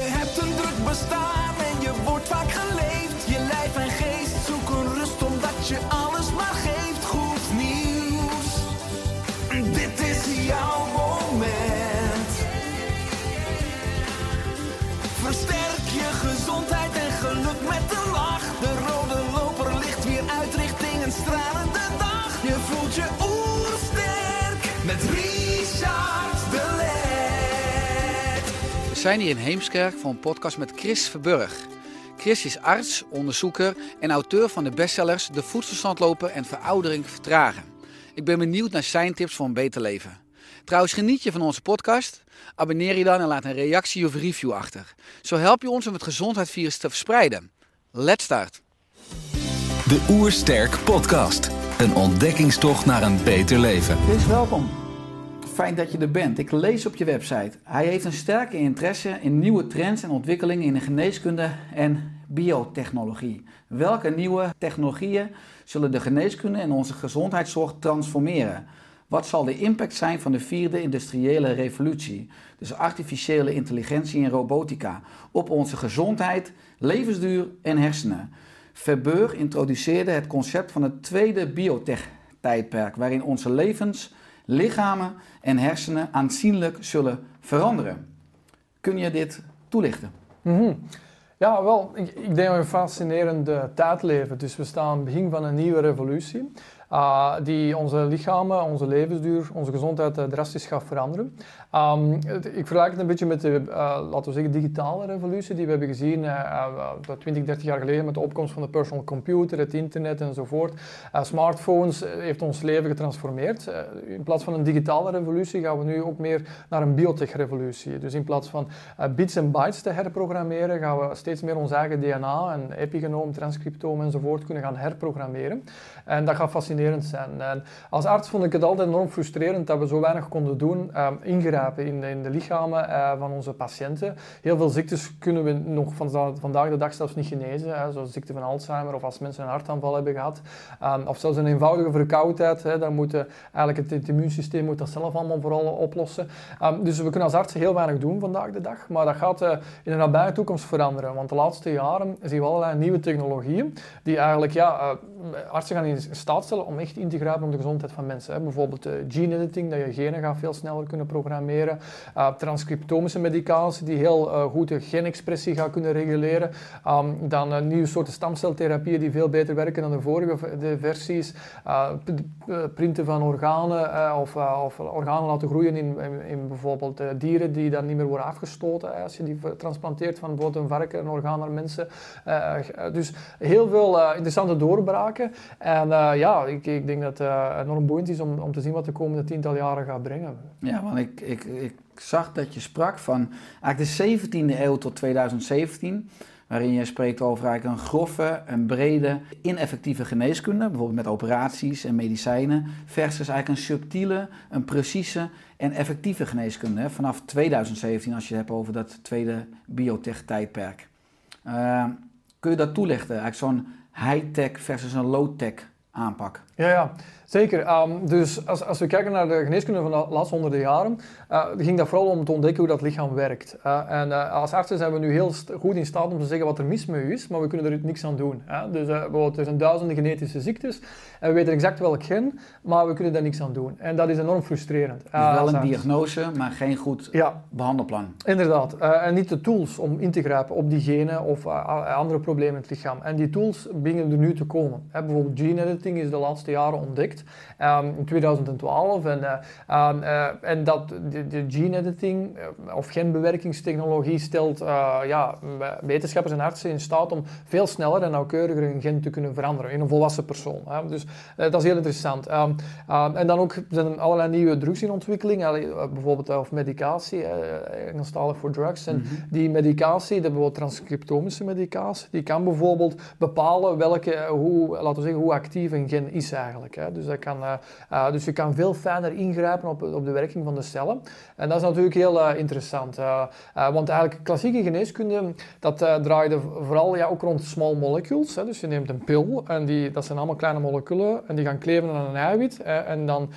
Je hebt een druk bestaan zijn hier in Heemskerk voor een podcast met Chris Verburg. Chris is arts, onderzoeker en auteur van de bestsellers De voedselstandloper en Veroudering Vertragen. Ik ben benieuwd naar zijn tips voor een beter leven. Trouwens, geniet je van onze podcast? Abonneer je dan en laat een reactie of review achter. Zo help je ons om het gezondheidsvirus te verspreiden. Let's start! De Oersterk Podcast. Een ontdekkingstocht naar een beter leven. Chris, welkom. Fijn dat je er bent. Ik lees op je website. Hij heeft een sterke interesse in nieuwe trends en ontwikkelingen in de geneeskunde en biotechnologie. Welke nieuwe technologieën zullen de geneeskunde en onze gezondheidszorg transformeren? Wat zal de impact zijn van de vierde industriële revolutie, dus artificiële intelligentie en robotica, op onze gezondheid, levensduur en hersenen? Verburg introduceerde het concept van het tweede biotech-tijdperk, waarin onze levens, lichamen en hersenen aanzienlijk zullen veranderen. Kun je dit toelichten? Mhm. Ja, wel, ik, ik denk dat we een fascinerende tijd leven. Dus we staan aan het begin van een nieuwe revolutie. Uh, die onze lichamen, onze levensduur, onze gezondheid uh, drastisch gaat veranderen. Het- ik vergelijk het een beetje met de, uh, laten we zeggen, digitale revolutie die we hebben gezien uh, 20, 30 jaar geleden met de opkomst van de personal computer, het internet enzovoort. Smartphones heeft ons leven getransformeerd. In plaats van een digitale revolutie gaan we nu ook meer naar een biotech-revolutie. Dus in plaats van bits en bytes te herprogrammeren, gaan we steeds meer ons eigen DNA en epigenoom, transcriptoom enzovoort kunnen gaan herprogrammeren. En dat gaat fascinerend zijn. En als arts vond ik het altijd enorm frustrerend dat we zo weinig konden doen, um, ingrijpen in de, in de lichamen uh, van onze patiënten. Heel veel ziektes kunnen we nog van, vandaag de dag zelfs niet genezen, hè, zoals ziekte van Alzheimer of als mensen een hartaanval hebben gehad. Um, of zelfs een eenvoudige verkoudheid, hè, dan moet eigenlijk het, immuunsysteem moet dat zelf allemaal vooral oplossen. Um, dus we kunnen als artsen heel weinig doen vandaag de dag, maar dat gaat uh, in de nabije toekomst veranderen. Want de laatste jaren zien we allerlei nieuwe technologieën die eigenlijk ja, artsen gaan in staat stellen om echt in te grijpen op de gezondheid van mensen. Hè. Bijvoorbeeld uh, gene editing, dat je genen gaat veel sneller kunnen programmeren. Uh, transcriptomische medicatie, die heel uh, goed de genexpressie gaat kunnen reguleren. Um, dan nieuwe soorten stamceltherapieën die veel beter werken dan de vorige de versies. printen van organen of, of, organen laten groeien in, in, in bijvoorbeeld dieren die dan niet meer worden afgestoten. als je die transplanteert van bijvoorbeeld een varken, een orgaan naar mensen. dus heel veel interessante doorbraken. En uh, ja, ik, ik, denk dat het uh, enorm boeiend is om, om te zien wat de komende tiental jaren gaat brengen. Ja, want ik, ik, ik zag dat je sprak van eigenlijk de 17e eeuw tot 2017 waarin je spreekt over eigenlijk een grove, een brede, ineffectieve geneeskunde, bijvoorbeeld met operaties en medicijnen, versus eigenlijk een subtiele, een precieze en effectieve geneeskunde. Vanaf 2017, als je het hebt over dat tweede biotech-tijdperk. Uh, kun je dat toelichten? Eigenlijk zo'n high-tech versus een low-tech aanpak. Ja, ja. Zeker. Um, dus als, als, we kijken naar de geneeskunde van de laatste honderden jaren, uh, ging dat vooral om te ontdekken hoe dat lichaam werkt. Uh, en uh, als artsen zijn we nu heel goed in staat om te zeggen wat er mis met u is, maar we kunnen er niks aan doen. Dus bijvoorbeeld, er zijn duizenden genetische ziektes en we weten exact welk gen, maar we kunnen daar niks aan doen. En dat is enorm frustrerend. Dus wel een diagnose, maar geen goed ja. behandelplan. Inderdaad. en niet de tools om in te grijpen op die genen of andere problemen in het lichaam. En die tools beginnen er nu te komen. bijvoorbeeld gene editing is de laatste jaren ontdekt. ehm, in 2012. En, eh, ehm, eh, en dat de, de gene editing eh, of genbewerkingstechnologie stelt ja, wetenschappers en artsen in staat om veel sneller en nauwkeuriger een gen te kunnen veranderen in een volwassen persoon. Hè. Dus dat is heel interessant. Ehm, en dan ook zijn er allerlei nieuwe drugs in ontwikkeling, bijvoorbeeld of medicatie, Engelstalig voor drugs. En die medicatie, de bijvoorbeeld transcriptomische medicatie, die kan bijvoorbeeld bepalen welke, hoe, laten we zeggen, hoe actief een gen is eigenlijk. Hè. Dus, dat kan, eh, eh, dus je kan veel fijner ingrijpen op, op de werking van de cellen. En dat is natuurlijk heel eh, interessant. want eigenlijk klassieke geneeskunde, dat draaide vooral ja, ook rond small molecules. Hè. Dus je neemt een pil en die, dat zijn allemaal kleine moleculen en die gaan kleven aan een eiwit. en dan,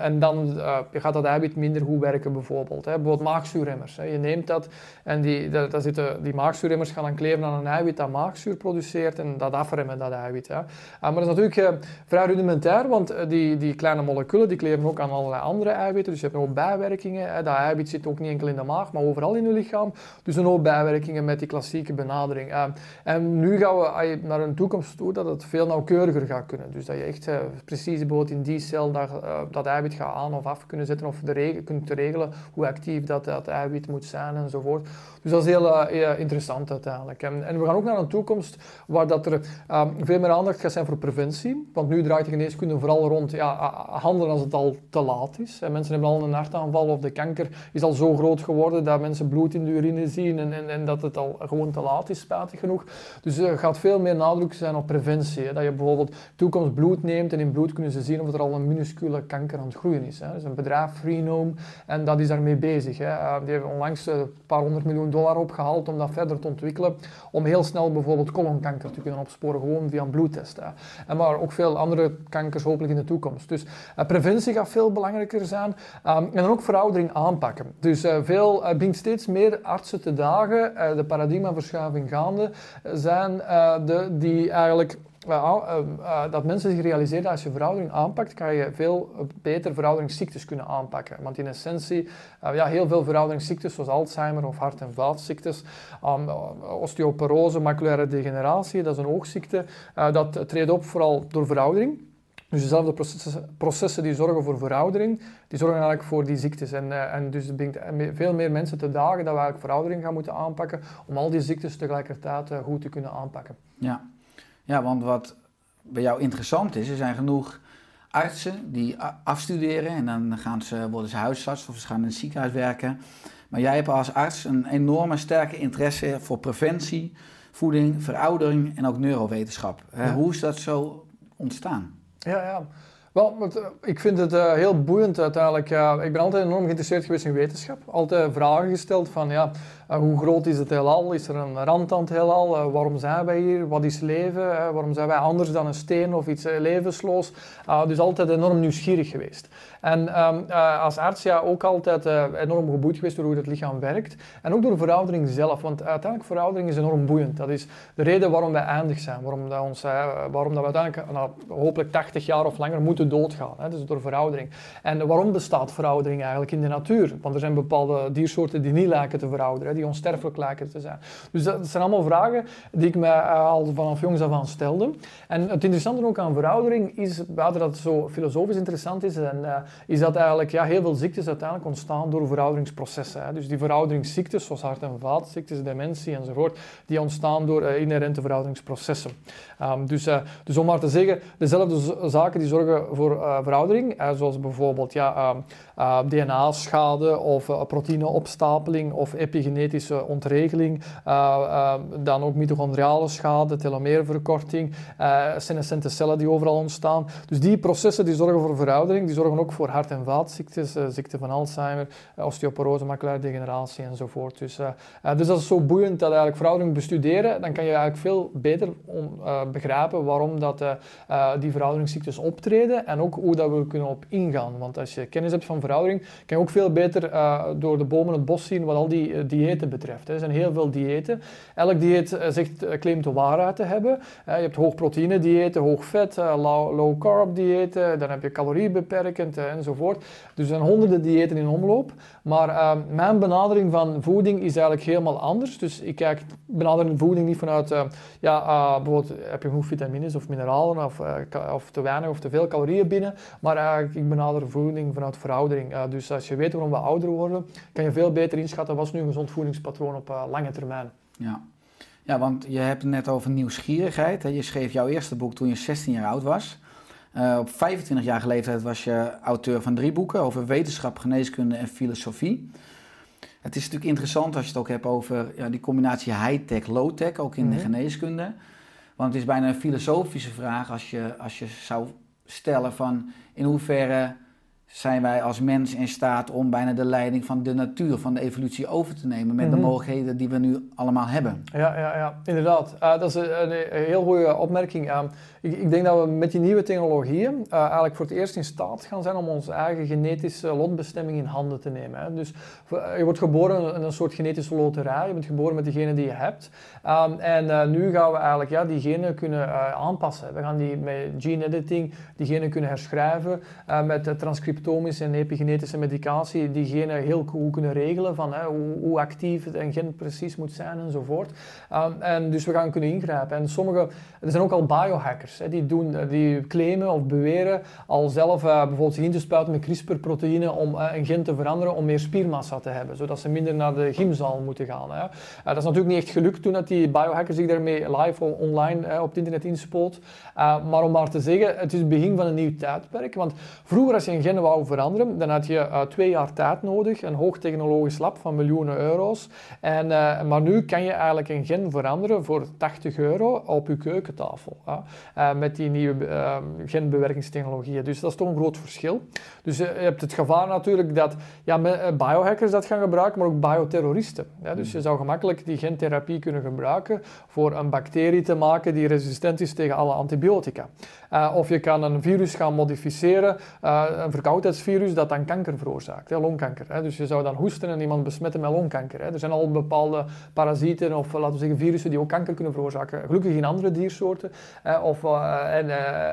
en dan gaat dat eiwit minder goed werken bijvoorbeeld. Hè. Bijvoorbeeld maagzuurremmers. Hè. Je neemt dat en die, dat, zitten, die maagzuurremmers gaan dan kleven aan een eiwit dat maagzuur produceert en dat afremmen, dat eiwit. Hè. Eh, maar is natuurlijk vrij rudimentair, want eh, die, die kleine moleculen die kleven ook aan allerlei andere eiwitten. Dus je hebt ook bijwerkingen. Hè. Dat eiwit zit ook niet enkel in de maag, maar overal in je lichaam. Dus een hoop bijwerkingen met die klassieke benadering. Eh, en nu gaan we naar een toekomst toe dat het veel nauwkeuriger gaat kunnen. Dus dat je echt eh, precies bijvoorbeeld in die cel dat, eh, dat eiwit gaat aan of af kunnen zetten of de reg- kunt regelen hoe actief dat, dat eiwit moet zijn enzovoort. Dus dat is heel interessant uiteindelijk. En, en we gaan ook naar een toekomst waar dat er ehm, veel meer aandacht gaat zijn voor preventie. Want nu draait de geneeskunde vooral rond ja, handelen als het al te laat is. En mensen hebben al een hartaanval of de kanker is al zo groot geworden dat mensen bloed in de urine zien en, en, en dat het al gewoon te laat is, spijtig genoeg. Dus er gaat veel meer nadruk zijn op preventie. Hè. Dat je bijvoorbeeld toekomst bloed neemt en in bloed kunnen ze zien of er al een minuscule kanker aan het groeien is. Hè. Dus een bedrijf, Freenome, en dat is daarmee bezig. Hè. Eh, die hebben onlangs een paar honderd miljoen dollar opgehaald om dat verder te ontwikkelen. Om heel snel bijvoorbeeld colonkanker te kunnen opsporen, gewoon via een bloedtest. Hè. En maar ook veel andere kankers hopelijk in de toekomst. Dus eh, preventie gaat veel belangrijker zijn. Um, en dan ook veroudering aanpakken. Dus eh, veel uh, steeds meer artsen te dagen, uh, de paradigmaverschuiving gaande, zijn uh, de, die eigenlijk uh, uh, dat mensen zich realiseren dat als je veroudering aanpakt, kan je veel beter verouderingsziektes kunnen aanpakken. Want in essentie, uh, ja, heel veel verouderingsziektes zoals Alzheimer of hart- en vaatziektes, um, osteoporose, maculaire degeneratie, dat is een oogziekte, dat treedt op vooral door veroudering. Dus dezelfde processen, processen, die zorgen voor veroudering, die zorgen eigenlijk voor die ziektes. En, en dus het brengt veel meer mensen te dagen dat we eigenlijk veroudering gaan moeten aanpakken om al die ziektes tegelijkertijd goed te kunnen aanpakken. Ja. Ja, want wat bij jou interessant is, er zijn genoeg artsen die afstuderen en dan gaan ze, worden ze huisarts of ze gaan in het ziekenhuis werken. Maar jij hebt als arts een enorme sterke interesse voor preventie, voeding, veroudering en ook neurowetenschap. Ja. Hoe is dat zo ontstaan? Ja, ja. Wel, het, ik vind het uh, heel boeiend uiteindelijk. Uh, ik ben altijd enorm geïnteresseerd geweest in wetenschap. Altijd vragen gesteld van, ja, hoe groot is het heelal? Is er een rand aan het heelal? waarom zijn wij hier? Wat is leven? waarom zijn wij anders dan een steen of iets levensloos? dus altijd enorm nieuwsgierig geweest. En um, als arts ja, ook altijd enorm geboeid geweest door hoe het lichaam werkt. En ook door de veroudering zelf. Want uiteindelijk veroudering is enorm boeiend. Dat is de reden waarom wij eindig zijn. Waarom, dat ons, waarom dat we uiteindelijk nou, hopelijk 80 jaar of langer moeten doodgaan. Hè, dus door veroudering. En waarom bestaat veroudering eigenlijk in de natuur? Want er zijn bepaalde diersoorten die niet lijken te verouderen, die onsterfelijk lijken te zijn. Dus dat zijn allemaal vragen die ik mij al vanaf jongs af aan stelde. En het interessante ook aan veroudering is, buiten dat het zo filosofisch interessant is, en, uh, is dat eigenlijk ja, heel veel ziektes uiteindelijk ontstaan door verouderingsprocessen. Hè. Dus die verouderingsziektes, zoals hart- en vaatziektes, dementie enzovoort, die ontstaan door uh, inherente verouderingsprocessen. Um, dus, dus om maar te zeggen, dezelfde zaken die zorgen voor veroudering, zoals bijvoorbeeld ja, uh, DNA-schade of proteïneopstapeling of epigenetische ontregeling, dan ook mitochondriale schade, telomeerverkorting, senescente cellen die overal ontstaan. Dus die processen die zorgen voor veroudering, die zorgen ook voor hart- en vaatziektes, ziekte van Alzheimer, osteoporose, maculaire degeneratie enzovoort. Dus, dus dat is zo boeiend dat eigenlijk veroudering bestuderen, dan kan je eigenlijk veel beter begrijpen waarom dat, die verouderingsziektes optreden en ook hoe dat we kunnen op ingaan. Want als je kennis hebt van veroudering, kan je ook veel beter door de bomen het bos zien wat al die diëten betreft. Er zijn heel veel diëten. Elk dieet eh, zegt, eh, claimt de waarheid te hebben. Eh, je hebt hoog proteïne diëten, hoog vet, low, carb diëten, dan heb je caloriebeperkend enzovoort. Dus er zijn honderden diëten in omloop. Maar eh, mijn benadering van voeding is eigenlijk helemaal anders. Dus ik kijk benadering voeding niet vanuit, eh, ja, bijvoorbeeld heb je genoeg vitamines of mineralen of, of te weinig of te veel calorieën binnen. Maar eigenlijk, ik benader voeding vanuit veroudering. Dus als je weet waarom we ouder worden, kan je veel beter inschatten wat is nu een gezond voedingspatroon op eh, lange termijn. Ja. ja, want je hebt het net over nieuwsgierigheid. Hè. Je schreef jouw eerste boek toen je 16 jaar oud was. Eh, op 25-jarige leeftijd was je auteur van drie boeken over wetenschap, geneeskunde en filosofie. Het is natuurlijk interessant als je het ook hebt over ja, die combinatie high-tech, low-tech, ook in de Mhm. geneeskunde. Want het is bijna een filosofische vraag als je, als je zou stellen van in hoeverre zijn wij als mens in staat om bijna de leiding van de natuur, van de evolutie over te nemen met de Mhm. mogelijkheden die we nu allemaal hebben. Ja, ja, ja inderdaad. Eh, dat is een, heel goede opmerking. Eh, ik, ik denk dat we met die nieuwe technologieën eh, eigenlijk voor het eerst in staat gaan zijn om onze eigen genetische lotbestemming in handen te nemen. Hè. Dus eh, je wordt geboren in een soort genetische loterij. Je bent geboren met de genen die je hebt. Um, en eh, nu gaan we eigenlijk ja, die genen kunnen aanpassen. We gaan die met gene editing die genen kunnen herschrijven. met de en epigenetische medicatie die genen heel goed kunnen regelen van hè, hoe, hoe actief een gen precies moet zijn enzovoort. Um, en dus we gaan kunnen ingrijpen. En sommige, er zijn ook al biohackers hè, die, doen, eh, die claimen of beweren al zelf eh, bijvoorbeeld zich in te spuiten met CRISPR-proteïnen om eh, een gen te veranderen om meer spiermassa te hebben, zodat ze minder naar de gymzaal moeten gaan. Hè. Dat is natuurlijk niet echt gelukt toen dat die biohacker zich daarmee live online op het internet inspoot. Maar om maar te zeggen, het is het begin van een nieuw tijdperk. Want vroeger als je een gen veranderen, dan had je uh, twee jaar tijd nodig, een hoogtechnologisch lab van miljoenen euro's. En, uh, maar nu kan je eigenlijk een gen veranderen voor 80 euro op je keukentafel. Uh, met die nieuwe uh, genbewerkingstechnologieën. Dus dat is toch een groot verschil. Dus je hebt het gevaar natuurlijk dat ja, biohackers dat gaan gebruiken, maar ook bioterroristen. Ja, dus je zou gemakkelijk die gentherapie kunnen gebruiken voor een bacterie te maken die resistent is tegen alle antibiotica. Of je kan een virus gaan modificeren, een verkoudheidsvirus dat dan kanker veroorzaakt, hè, longkanker. Hè. Dus je zou dan hoesten en iemand besmetten met longkanker. Hè. Er zijn al bepaalde parasieten of laten we zeggen virussen die ook kanker kunnen veroorzaken. Gelukkig in andere diersoorten. Uh, of, en,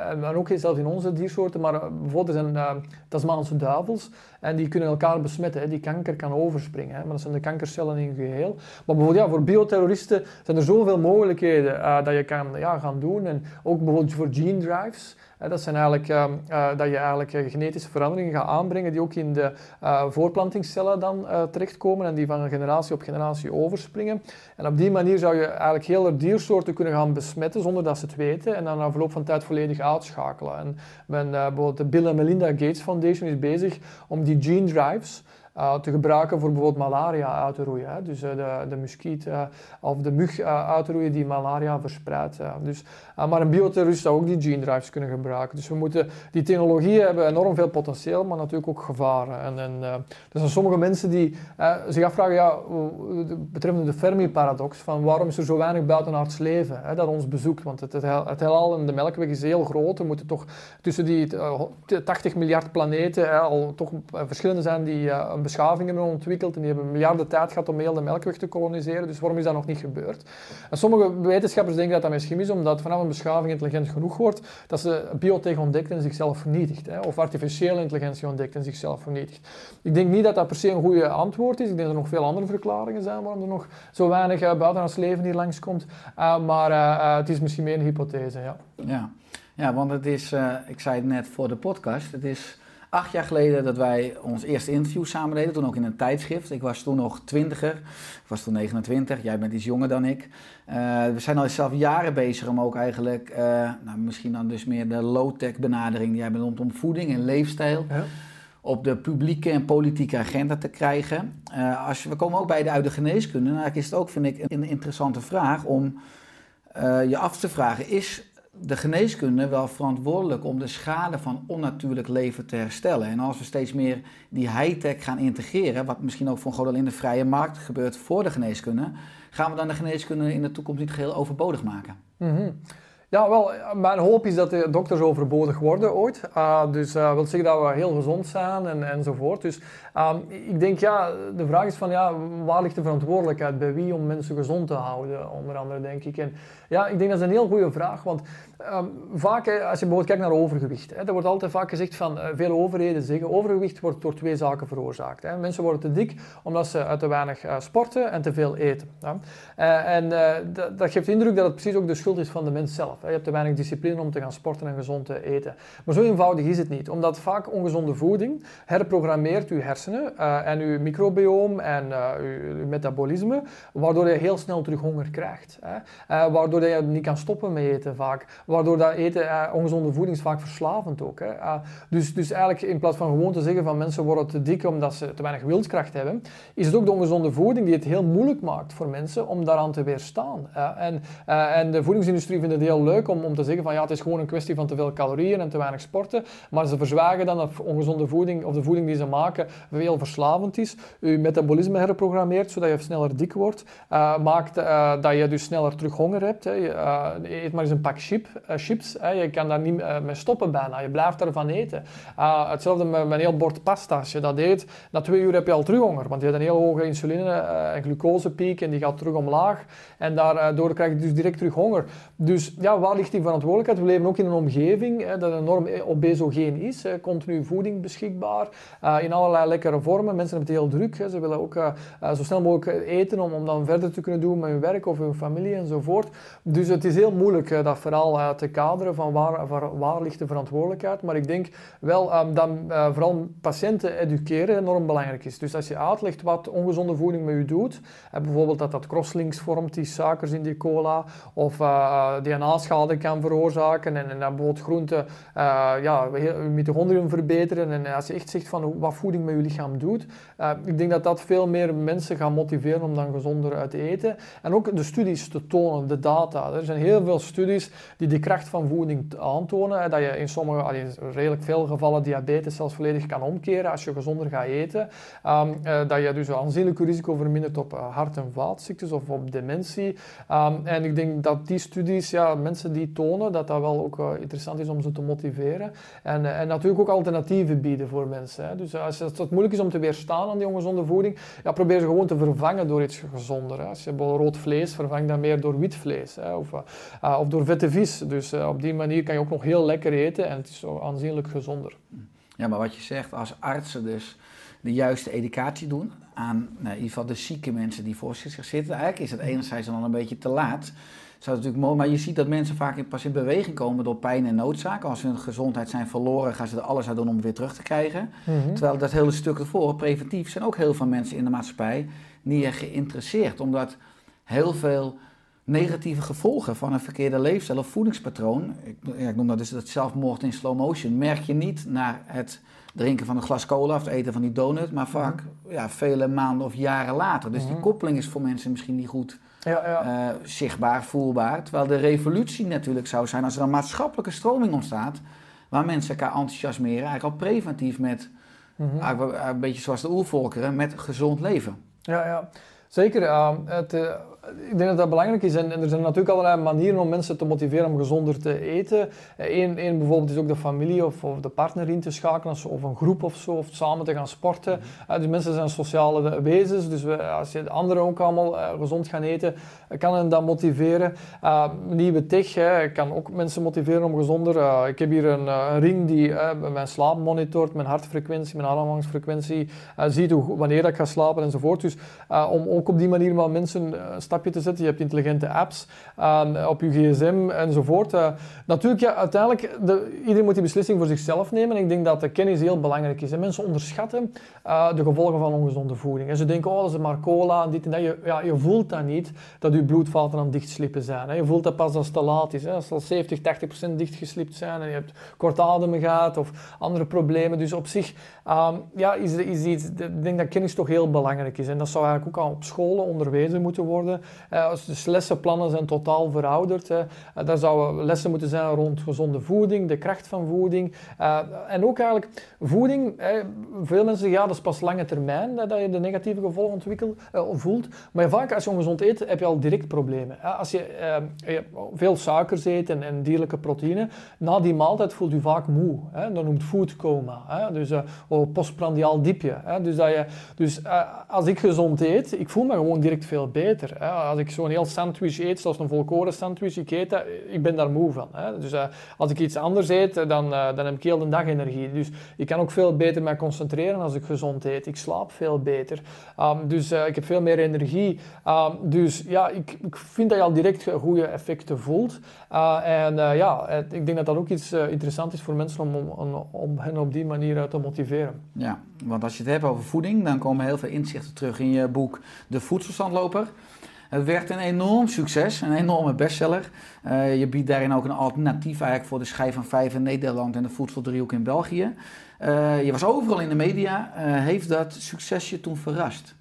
en, ook zelfs in onze diersoorten, maar bijvoorbeeld er zijn Tasmaanse duivels en die kunnen elkaar besmetten. Hè. Die kanker kan overspringen, hè. maar dat zijn de kankercellen in geheel. Maar bijvoorbeeld ja, voor bioterroristen zijn er zoveel mogelijkheden dat je kan ja, gaan doen. En ook bijvoorbeeld voor gene drives. Dat zijn eigenlijk uh, uh, dat je eigenlijk uh, genetische veranderingen gaat aanbrengen die ook in de voorplantingscellen dan terechtkomen en die van generatie op generatie overspringen. En op die manier zou je eigenlijk hele diersoorten kunnen gaan besmetten zonder dat ze het weten en dan na verloop van tijd volledig uitschakelen. En men, bijvoorbeeld de Bill en Melinda Gates Foundation is bezig om die gene drives uh, te gebruiken voor bijvoorbeeld malaria uit te roeien. Hè. Dus uh, de, de muskiet uh, of de mug uit te roeien die malaria verspreidt. Dus, maar een bioterrorist zou ook die gene drives kunnen gebruiken. Dus we moeten, die technologieën hebben enorm veel potentieel, maar natuurlijk ook gevaren. En, en er zijn sommige mensen die zich afvragen, ja, betreffende de Fermi-paradox, van waarom is er zo weinig buitenaards leven hè, dat ons bezoekt? Want het, het, het heelal en de melkweg is heel groot. Er moeten toch tussen die 80 miljard planeten al toch verschillende zijn die beschaving hebben ontwikkeld en die hebben miljarden tijd gehad om heel de melkweg te koloniseren. Dus waarom is dat nog niet gebeurd? En sommige wetenschappers denken dat dat misschien is omdat vanaf een beschaving intelligent genoeg wordt, dat ze biotech ontdekt en zichzelf vernietigt. Hè? Of artificiële intelligentie ontdekt en zichzelf vernietigt. Ik denk niet dat dat per se een goede antwoord is. Ik denk dat er nog veel andere verklaringen zijn waarom er nog zo weinig uh, buitenaards leven hier langskomt. Uh, maar uh, het is misschien meer een hypothese, ja. Ja, ja want het is, eh, ik zei het net voor de podcast, het is acht jaar geleden dat wij ons eerste interview samen deden. Toen ook in een tijdschrift. Ik was toen nog twintiger. Ik was toen 29. Jij bent iets jonger dan ik. Uh, we zijn al zelf jaren bezig om ook eigenlijk... Uh, nou, misschien dan dus meer de low-tech benadering die jij benoemt... om voeding en leefstijl... Ja. op de publieke en politieke agenda te krijgen. Uh, als, we komen ook bij de uit de geneeskunde. Nou, is het ook, vind ik, een interessante vraag om je af te vragen... is de geneeskunde wel verantwoordelijk om de schade van onnatuurlijk leven te herstellen. En als we steeds meer die high-tech gaan integreren, wat misschien ook voor een in de vrije markt gebeurt voor de geneeskunde, gaan we dan de geneeskunde in de toekomst niet geheel overbodig maken? -hmm. Ja, wel, mijn hoop is dat de dokters overbodig worden ooit. Uh, dus dat wil zeggen dat we heel gezond zijn en, enzovoort. Dus um, ik denk, ja, de vraag is van, ja, waar ligt de verantwoordelijkheid? Bij wie om mensen gezond te houden, onder andere, denk ik. En ja, ik denk dat is een heel goede vraag, want um, vaak, als je bijvoorbeeld kijkt naar overgewicht, hè, er wordt altijd vaak gezegd van, uh, veel overheden zeggen, overgewicht wordt door twee zaken veroorzaakt. Hè. Mensen worden te dik omdat ze te weinig uh, sporten en te veel eten. Uh, en dat geeft de indruk dat het precies ook de schuld is van de mens zelf. Je hebt te weinig discipline om te gaan sporten en gezond te eten. Maar zo eenvoudig is het niet, omdat vaak ongezonde voeding herprogrammeert uw hersenen uh, en uw microbiome en uh, uw, metabolisme, waardoor je heel snel terug honger krijgt. Hè. Uh, waardoor je niet kan stoppen met eten vaak. Waardoor dat eten, ongezonde voeding is vaak verslavend ook. Hè. dus, dus eigenlijk in plaats van gewoon te zeggen van mensen worden te dik omdat ze te weinig wilskracht hebben, is het ook de ongezonde voeding die het heel moeilijk maakt voor mensen om daaraan te weerstaan. en, en de voedingsindustrie vindt het heel leuk om, om te zeggen van ja, het is gewoon een kwestie van te veel calorieën en te weinig sporten. Maar ze verzwagen dan dat ongezonde voeding of de voeding die ze maken veel verslavend is. Je metabolisme herprogrammeert zodat je sneller dik wordt. Uh, maakt uh, dat je dus sneller terug honger hebt. Hè. Je, uh, eet maar eens een pak chip, chips. Hè. Je kan daar niet mee stoppen bijna. Je blijft ervan eten. hetzelfde met, met een heel bord pasta. Als je dat eet, na twee uur heb je al terug honger. Want je hebt een heel hoge insuline- en glucosepiek en die gaat terug omlaag. En daardoor krijg je dus direct terug honger. Dus ja, waar ligt die verantwoordelijkheid? We leven ook in een omgeving hè, dat enorm obesogeen is. Continu voeding beschikbaar, uh, in allerlei lekkere vormen. Mensen hebben het heel druk. Hè. Ze willen ook uh, zo snel mogelijk eten om, om dan verder te kunnen doen met hun werk of hun familie enzovoort. Dus het is heel moeilijk dat verhaal te kaderen van waar, waar, waar, ligt de verantwoordelijkheid. Maar ik denk wel um, dat vooral patiënten educeren enorm belangrijk is. Dus als je uitlegt wat ongezonde voeding met u doet, bijvoorbeeld dat dat crosslinks vormt, die suikers in die cola, of DNA-schade kan veroorzaken en, en dat bijvoorbeeld groenten uh, ja, mitochondriën verbeteren. En als je echt zegt van wat voeding met je lichaam doet, uh, ik denk dat dat veel meer mensen gaat motiveren om dan gezonder te eten. En ook de studies te tonen, de data. Er zijn heel veel studies die de kracht van voeding aantonen. Dat je in sommige, allee, redelijk veel gevallen diabetes zelfs volledig kan omkeren als je gezonder gaat eten. Um, uh, dat je dus een aanzienlijk risico vermindert op hart- en vaatziektes of op dementie. Um, en ik denk dat die studies, ja, mensen die tonen dat dat wel ook uh, interessant is om ze te motiveren. En, uh, en natuurlijk ook alternatieven bieden voor mensen. Hè. Dus als het moeilijk is om te weerstaan aan die ongezonde voeding, probeer ze gewoon te vervangen door iets gezonder. Hè. Als je rood vlees, vervang dat meer door wit vlees. Hè, of, uh, of door vette vis. Dus op die manier kan je ook nog heel lekker eten en het is aanzienlijk gezonder. Ja, maar wat je zegt, als artsen dus de juiste educatie doen aan nou, in ieder geval de zieke mensen die voor zich zitten. Eigenlijk is het enerzijds dan al een beetje te laat. Zou natuurlijk mooi, maar je ziet dat mensen vaak pas in beweging komen door pijn en noodzaak. Als ze hun gezondheid zijn verloren, gaan ze er alles aan doen om weer terug te krijgen. Mm -hmm. Terwijl dat hele stuk ervoor, preventief, zijn ook heel veel mensen in de maatschappij niet geïnteresseerd. Omdat heel veel negatieve gevolgen van een verkeerde leefstijl of voedingspatroon, ik, ja, ik noem dat dus dat zelfmoord in slow motion, merk je niet naar het drinken van een glas cola of het eten van die donut, maar vaak ja, vele maanden of jaren later. Dus die koppeling is voor mensen misschien niet goed ja, ja. Uh, zichtbaar, voelbaar. Terwijl de revolutie natuurlijk zou zijn als er een maatschappelijke stroming ontstaat, waar mensen elkaar enthousiasmeren, eigenlijk al preventief met, mm -hmm. een beetje zoals de oervolkeren, met gezond leven. Ja, ja. zeker. Uh, het, uh, ik denk dat dat belangrijk is. En, en, er zijn natuurlijk allerlei manieren om mensen te motiveren om gezonder te eten. Eén eh, bijvoorbeeld is ook de familie of, of, de partner in te schakelen, of een groep of zo, of samen te gaan sporten. Uh, dus mensen zijn sociale wezens, dus we, als je de anderen ook allemaal uh, gezond gaan eten, kan hen dat motiveren. nieuwe tech hè, kan ook mensen motiveren om gezonder. ik heb hier een, een ring die mijn slaap monitort, mijn hartfrequentie, mijn ademhalingsfrequentie, ziet hoe, wanneer ik ga slapen enzovoort. Dus om ook op die manier wel mensen te zetten. Je hebt intelligente apps uh, op je gsm enzovoort. Uh, natuurlijk, ja, uiteindelijk, de, iedereen moet die beslissing voor zichzelf nemen. ik denk dat de kennis heel belangrijk is. En mensen onderschatten uh, de gevolgen van ongezonde voeding. En ze denken, oh, dat is maar cola en dit en dat. Je, ja, je voelt dat niet, dat je bloedvaten aan het dichtslippen zijn. Hè. Je voelt dat pas als het te laat is. Hè. Als al 70, 80 procent dichtgeslipt zijn en je hebt kort ademen gehad of andere problemen. Dus op zich um, ja, is, is iets, ik denk dat kennis toch heel belangrijk is. En dat zou eigenlijk ook al op scholen onderwezen moeten worden. Uh, dus lessenplannen zijn totaal verouderd. Uh, daar zouden lessen moeten zijn rond gezonde voeding, de kracht van voeding. en ook eigenlijk voeding. veel mensen zeggen ja, dat is pas lange termijn dat je de negatieve gevolgen ontwikkelt, voelt. Maar vaak als je ongezond eet, heb je al direct problemen. Als je, veel suikers eet en, dierlijke proteïne, na die maaltijd voelt je vaak moe. Hè? Dat noemt foodcoma. Dus uh, postprandiaal diepje. Hè? Dus, dat je, dus uh, als ik gezond eet, ik voel me gewoon direct veel beter. Hè? Als ik zo'n heel sandwich eet, zoals een volkoren sandwich, ik eet dat, ik ben daar moe van. Hè? Dus uh, als ik iets anders eet, dan, dan heb ik heel de dag energie. Dus ik kan ook veel beter me concentreren als ik gezond eet. Ik slaap veel beter. Um, dus ik heb veel meer energie. Um, dus ja, ik, ik, vind dat je al direct goede effecten voelt. en ja, ik denk dat dat ook iets interessant is voor mensen om, om, om hen op die manier te motiveren. Ja, want als je het hebt over voeding, dan komen heel veel inzichten terug in je boek De Voedselstandloper. Het werd een enorm succes, een enorme bestseller. Uh, je biedt daarin ook een alternatief eigenlijk voor de schijf van vijf in Nederland en de voedseldriehoek in België. Uh, je was overal in de media. Uh, heeft dat succes je toen verrast?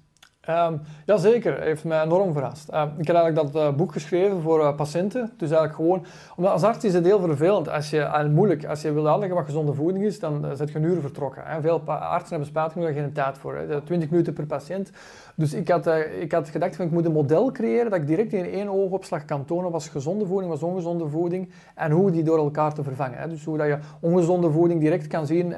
Um, Jazeker, heeft mij enorm verrast. Uh, ik heb eigenlijk dat uh, boek geschreven voor uh, patiënten. Dus eigenlijk gewoon, omdat als arts is het heel vervelend. Als je, en moeilijk, als je wil uitleggen wat gezonde voeding is, dan zit je een uur vertrokken. Hè. Veel artsen hebben spijt genoeg geen tijd voor. Hè. 20 minuten per patiënt. Dus ik had, ik had gedacht van ik moet een model creëren dat ik direct in één oogopslag kan tonen was gezonde voeding, was ongezonde voeding en hoe die door elkaar te vervangen. Hè. Dus hoe dat je ongezonde voeding direct kan zien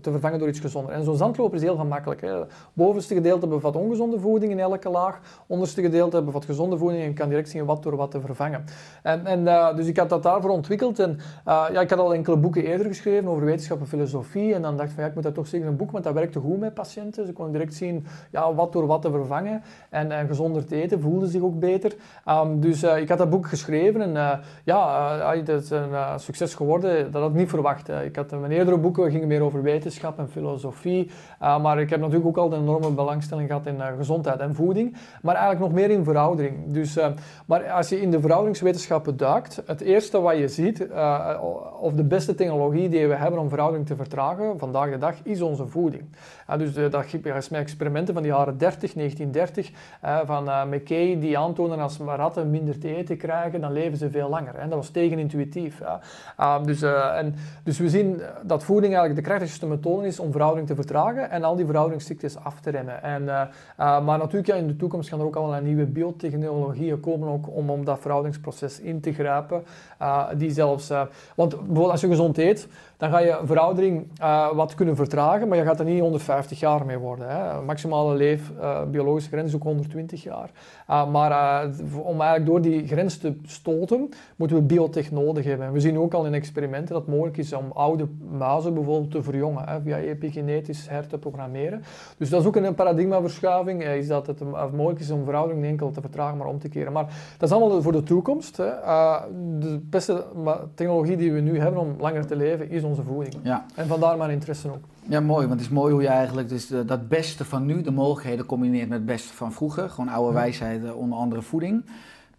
te vervangen door iets gezonder. En zo'n zandloper is heel gemakkelijk. Hè. Het bovenste gedeelte bevat ongezonde voeding in elke laag. Onderste gedeelte bevat gezonde voeding en je kan direct zien wat door wat te vervangen. En, en uh, dus ik had dat daarvoor ontwikkeld. En ja, ik had al enkele boeken eerder geschreven over wetenschap en filosofie. En dan dacht ik van ja, ik moet dat toch zeggen een boek, want dat werkte goed met patiënten. Ze konden direct zien ja, wat door wat te vervangen. En, en gezonder te eten voelden zich ook beter. Um, dus uh, ik had dat boek geschreven en uh, ja, het is een succes geworden. Dat had ik niet verwacht. Ik had mijn eerdere boeken gingen meer over wetenschap en filosofie. maar ik heb natuurlijk ook al een enorme belangstelling gehad in gezondheid en voeding, maar eigenlijk nog meer in veroudering. Dus, uh, maar als je in de verouderingswetenschappen duikt, het eerste wat je ziet, uh, of de beste technologie die we hebben om veroudering te vertragen vandaag de dag, is onze voeding. Uh, dus dat is met experimenten van de jaren 30, 1930, van McKay, die aantonen als ratten minder te eten krijgen, dan leven ze veel langer. En dat was tegenintuïtief. dus, en, dus we zien dat voeding eigenlijk de krachtigste methode is om veroudering te vertragen en al die verouderingsziektes af te remmen. En, maar natuurlijk ja, in de toekomst gaan er ook allerlei nieuwe biotechnologieën komen ook om, om dat verouderingsproces in te grijpen. Die zelfs, want bijvoorbeeld als je gezond eet, dan ga je veroudering wat kunnen vertragen, maar je gaat er niet 150 jaar mee worden. Hè. Maximale leef, biologische grens is ook 120 jaar. maar om eigenlijk door die grens te stoten, moeten we biotech nodig hebben. En we zien ook al in experimenten dat het mogelijk is om oude muizen bijvoorbeeld te verjongen, hè, via epigenetisch her te programmeren. Dus dat is ook een paradigmaverschuiving, is dat het mogelijk is om veroudering niet enkel te vertragen, maar om te keren. Maar dat is allemaal voor de toekomst. Hè. de beste technologie die we nu hebben om langer te leven, is onze voeding. Ja. En vandaar mijn interesse ook. Ja, mooi. Want het is mooi hoe je eigenlijk dus dat beste van nu, de mogelijkheden, combineert met het beste van vroeger. Gewoon oude wijsheid, onder andere voeding.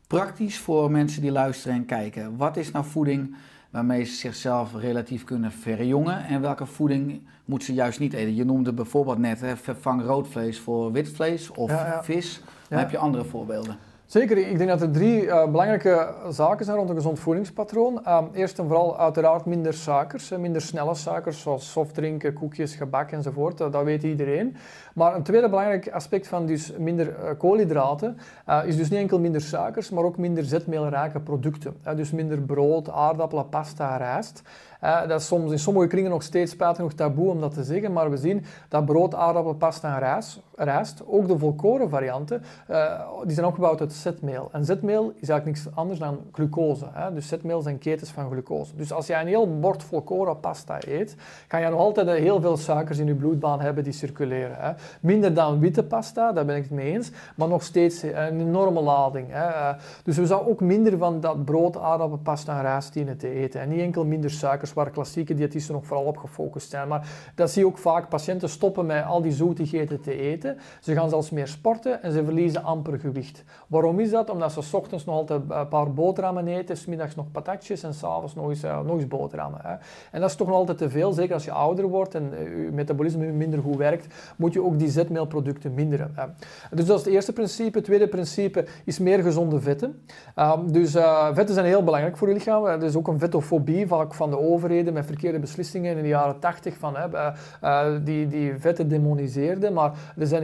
Praktisch voor mensen die luisteren en kijken. Wat is nou voeding waarmee ze zichzelf relatief kunnen verjongen? En welke voeding moeten ze juist niet eten? Je noemde bijvoorbeeld net, hè, vervang rood vlees voor wit vlees of vis. Dan heb je andere voorbeelden. Zeker, ik denk dat er drie uh, belangrijke zaken zijn rond een gezond voedingspatroon. Uh, eerst en vooral uiteraard minder suikers, minder snelle suikers zoals softdrinken, koekjes, gebak enzovoort. Uh, dat weet iedereen. Maar een tweede belangrijk aspect van dus minder koolhydraten is dus niet enkel minder suikers, maar ook minder zetmeelrijke producten. dus minder brood, aardappelen, pasta, rijst. Uh, dat is soms in sommige kringen nog steeds spijtig nog taboe om dat te zeggen, maar we zien dat brood, aardappel, pasta en rijst, rijst ook de volkoren varianten, uh, die zijn opgebouwd uit zetmeel. En zetmeel is eigenlijk niks anders dan glucose. Hè? Dus zetmeel zijn ketens van glucose. Dus als jij een heel bord volkoren pasta eet, kan je nog altijd heel veel suikers in je bloedbaan hebben die circuleren. Hè? Minder dan witte pasta, daar ben ik het mee eens, maar nog steeds een enorme lading. Hè? Dus we zouden ook minder van dat brood, aardappel, pasta en rijst dienen te eten. En niet enkel minder suikers waar klassieke diëtisten nog vooral op gefocust zijn. Maar dat zie je ook vaak, patiënten stoppen met al die zoetigheden te eten. Ze gaan zelfs meer sporten en ze verliezen amper gewicht. Waarom is dat? Omdat ze ochtends nog altijd een paar boterhammen eten, 's middags nog patatjes en s'avonds nog eens, uh, nog eens boterhammen. Hè. En dat is toch nog altijd te veel, zeker als je ouder wordt en uh, je metabolisme minder goed werkt, moet je ook die zetmeelproducten minderen. Dus dat is het eerste principe. Het tweede principe is meer gezonde vetten. Um, dus uh, vetten zijn heel belangrijk voor je lichaam. Er is ook een vetofobie vaak van de overheden met verkeerde beslissingen in de jaren 80 van die, die vetten demoniseerden. Maar er zijn,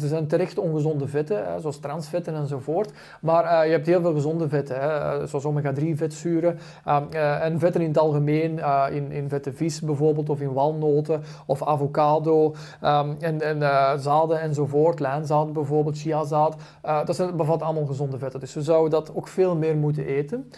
er zijn terecht ongezonde vetten, hè, zoals transvetten enzovoort. Maar je hebt heel veel gezonde vetten, hè, zoals omega-3 vetzuren uh, en vetten in het algemeen, in, in vette vis bijvoorbeeld, of in walnoten, of avocado, um, en, en zaden enzovoort, lijnzaad bijvoorbeeld, chiazaad. dat zijn, bevat allemaal gezonde vetten, dus we zouden dat ook veel meer moeten eten.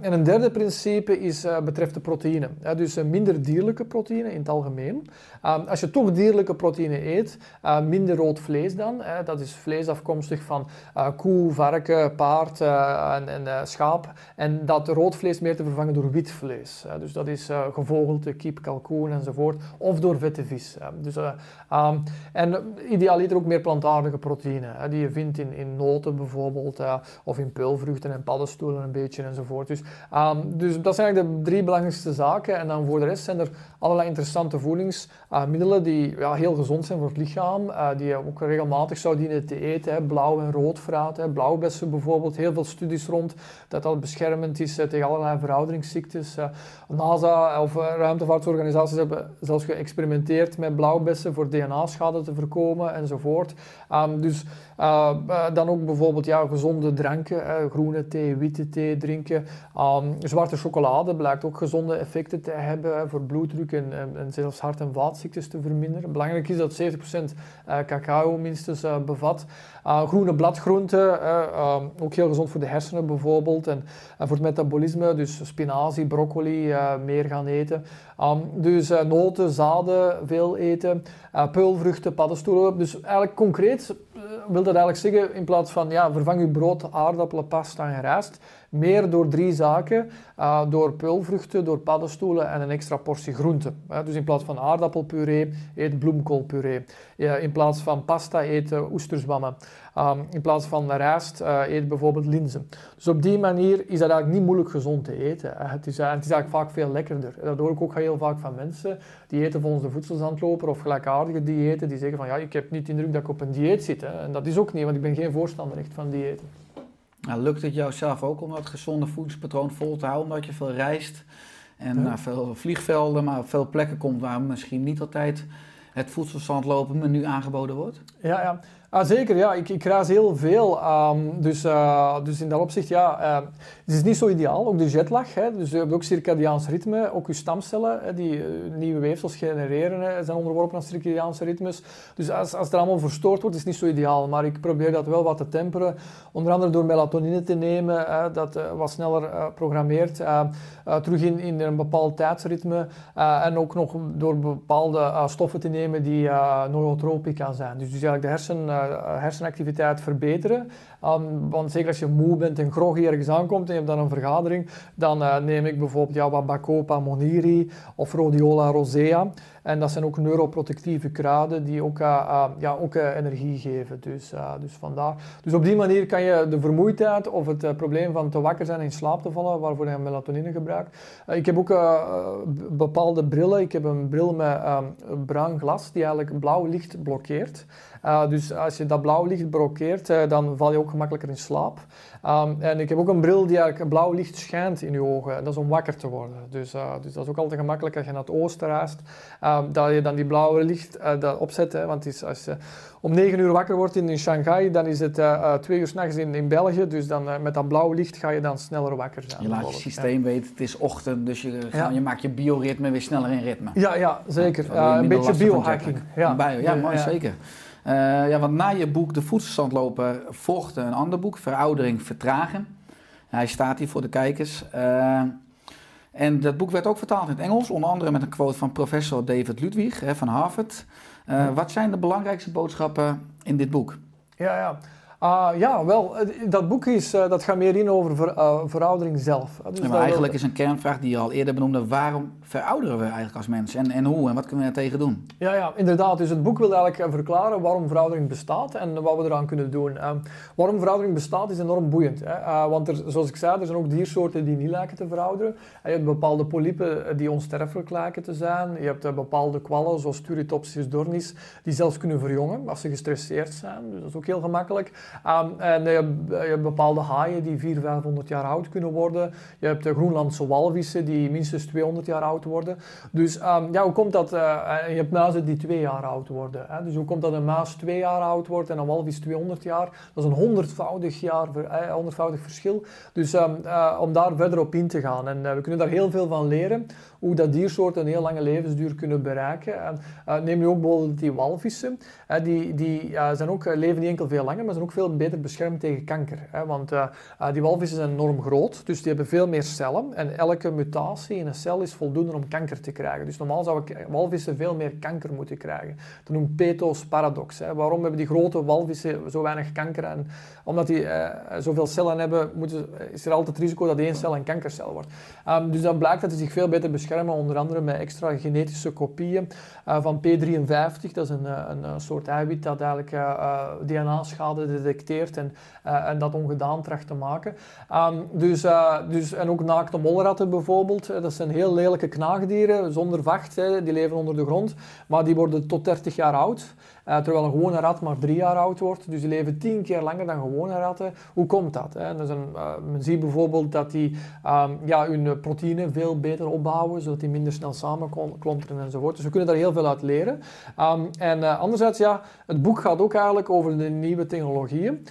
en een derde principe is, betreft de proteïne, dus minder dierlijke proteïne in het algemeen. Um, als je toch dierlijke proteïne eet, minder rood vlees dan, dat is vlees afkomstig van koe, varken, paard en, en schaap, en dat rood vlees meer te vervangen door wit vlees. dus dat is gevogelte, kip, kalkoen enzovoort. Of door vette vis. dus, um, en idealiter ook meer plantaardige proteïne. Die je vindt in, in noten bijvoorbeeld. Of in peulvruchten en paddenstoelen een beetje enzovoort. Dus, um, dus dat zijn eigenlijk de drie belangrijkste zaken. En dan voor de rest zijn er allerlei interessante voedingsmiddelen die ja, heel gezond zijn voor het lichaam. die je ook regelmatig zou dienen te eten. Hè. Blauw en rood fruit. Hè. Blauwbessen bijvoorbeeld. Heel veel studies rond dat dat beschermend is tegen allerlei verouderingsziektes. NASA of ruimtevaartorganisaties hebben zelfs geëxperimenteerd met blauwbessen voor DNA-schade te voorkomen enzovoort. Um, dus uh, dan ook bijvoorbeeld ja, gezonde dranken, groene thee, witte thee drinken. Um, zwarte chocolade blijkt ook gezonde effecten te hebben voor bloeddruk en, en, zelfs hart- en vaatziektes te verminderen. Belangrijk is dat 70% cacao minstens bevat. groene bladgroenten, um, ook heel gezond voor de hersenen bijvoorbeeld en, voor het metabolisme. Dus spinazie, broccoli, meer gaan eten. Um, dus noten, zaden, veel eten. Peulvruchten, paddenstoelen. Dus eigenlijk concreet wil dat eigenlijk zeggen, in plaats van ja, vervang je brood, aardappelen, pasta en rijst, meer door drie zaken. Uh, door peulvruchten, door paddenstoelen en een extra portie groente. Dus in plaats van aardappelpuree, eet bloemkoolpuree. In plaats van pasta, eet oesterzwammen. Um, in plaats van rijst, eet bijvoorbeeld linzen. Dus op die manier is dat eigenlijk niet moeilijk gezond te eten. het, is, het is eigenlijk vaak veel lekkerder. Dat hoor ik ook heel vaak van mensen die eten volgens de voedselzandloper of gelijkaardige diëten. Die zeggen van ja, ik heb niet de indruk dat ik op een dieet zit. Hè. En dat is ook niet, want ik ben geen voorstander echt van diëten. Nou, lukt het jou zelf ook om dat gezonde voedingspatroon vol te houden, omdat je veel reist en naar veel vliegvelden, maar op veel plekken komt waar misschien niet altijd het voedselzandlopen menu aangeboden wordt? Ja, ja. Ah, zeker, ja. Ik, ik heel veel. Um, dus, uh, dus in dat opzicht, ja, uh, het is niet zo ideaal. Ook de jetlag, hè. dus je hebt ook circadiaans ritme. Ook je stamcellen, hè, die uh, nieuwe weefsels genereren, hè, zijn onderworpen aan circadiaanse ritmes. Dus als, als allemaal verstoord wordt, is het niet zo ideaal. Maar ik probeer dat wel wat te temperen. Onder andere door melatonine te nemen, hè, dat wat sneller programmeert. terug in, in een bepaald tijdsritme. en ook nog door bepaalde stoffen te nemen die neurotropica zijn. Dus, dus eigenlijk de hersen uh, hersenactiviteit verbeteren. Um, want zeker als je moe bent en groggy ergens aankomt en je hebt dan een vergadering, dan uh, neem ik bijvoorbeeld ja, wat Bacopa moniri of Rhodiola rosea. En dat zijn ook neuroprotectieve kruiden die ook, uh, ja, ook energie geven. Dus, dus vandaar. Dus op die manier kan je de vermoeidheid of het probleem van te wakker zijn en in slaap te vallen, waarvoor je melatonine gebruikt. ik heb ook bepaalde brillen. Ik heb een bril met um, bruin glas die eigenlijk blauw licht blokkeert. Dus als je dat blauw licht blokkeert, dan val je ook gemakkelijker in slaap. Um, en ik heb ook een bril die eigenlijk blauw licht schijnt in je ogen. Dat is om wakker te worden. Dus, uh, dus dat is ook altijd gemakkelijk als je naar het oosten reist. Um, dat je dan die blauwe licht dat opzet. Hè, want is, als je om 9 uur wakker wordt in, in Shanghai, dan is het 2 uur s'nachts in, in België. Dus dan, met dat blauwe licht ga je dan sneller wakker zijn. Je laat je systeem ja. weten, het is ochtend, dus je, ja. je maakt je bioritme weer sneller in ritme. Ja, ja zeker. een beetje biohacking. Ja, ja, mooi, zeker. Uh, ja, want na je boek De Voedselzandloper volgde een ander boek, Veroudering Vertragen. Hij staat hier voor de kijkers. Uh, en dat boek werd ook vertaald in het Engels, onder andere met een quote van professor David Ludwig hè, van Harvard. Uh, wat zijn de belangrijkste boodschappen in dit boek? Ja, ja. Ah, ja, wel, eh, dat boek is, eh, dat gaat meer in over ver, uh, veroudering zelf. Dus Ja, maar eigenlijk is een kernvraag die je al eerder benoemde. Waarom verouderen we eigenlijk als mensen? En, en hoe? En wat kunnen we daartegen doen? Ja, ja, inderdaad. Dus het boek wil eigenlijk eh, verklaren waarom veroudering bestaat en wat we eraan kunnen doen. Ehm, waarom veroudering bestaat is enorm boeiend. Hè? Eh, want er, zoals ik zei, er zijn ook diersoorten die niet lijken te verouderen. En je hebt bepaalde polypen eh, die onsterfelijk lijken te zijn. Je hebt eh, bepaalde kwallen, zoals Turritopsis dornis, die zelfs kunnen verjongen als ze gestresseerd zijn. Dus dat is ook heel gemakkelijk. Ehm, en je hebt, je hebt bepaalde haaien die 400, 500 jaar oud kunnen worden. Je hebt de Groenlandse walvissen die minstens 200 jaar oud worden. Dus ehm, ja, hoe komt dat? eh, en je hebt muizen die twee jaar oud worden. Hè? Dus hoe komt dat een muis twee jaar oud wordt en een walvis 200 jaar? Dat is een honderdvoudig, jaar, eh, honderdvoudig verschil. Dus ehm, eh, om daar verder op in te gaan. En eh, we kunnen daar heel veel van leren. Hoe dat diersoorten een heel lange levensduur kunnen bereiken. En, eh, neem nu ook bijvoorbeeld die walvissen. die die eh, zijn ook, eh, leven niet enkel veel langer, maar zijn ook veel beter beschermd tegen kanker. Hè? Want eh, eh, die walvissen zijn enorm groot, dus die hebben veel meer cellen. En elke mutatie in een cel is voldoende om kanker te krijgen. Dus normaal zouden walvissen veel meer kanker moeten krijgen. Dat noemt Peto's paradox. Hè? Waarom hebben die grote walvissen zo weinig kanker? En omdat die eh, zoveel cellen hebben, moeten, is er altijd het risico dat één cel een kankercel wordt. Ehm, dus dan blijkt dat ze zich veel beter beschermen, onder andere met extra genetische kopieën eh, van P53. Dat is een, eh, een, eh, soort eiwit dat eigenlijk eh, eh, DNA-schade detecteert en, eh, en dat ongedaan tracht te maken. Ehm, dus, eh, dus, en ook naakte molratten bijvoorbeeld. Eh, Dat zijn heel lelijke knaagdieren zonder vacht. Hè. Die leven onder de grond, maar die worden tot 30 jaar oud. Eh, terwijl een gewone rat maar drie jaar oud wordt. Dus die leven tien keer langer dan gewone ratten. Hoe komt dat? Hè? Is een, eh, men ziet bijvoorbeeld dat die ehm, ja, hun eh, proteïne veel beter opbouwen, zodat die minder snel samenklonteren enzovoort. Dus we kunnen daar heel veel uit leren. Ehm, en anderzijds, ja, het boek gaat ook eigenlijk over de nieuwe technologieën.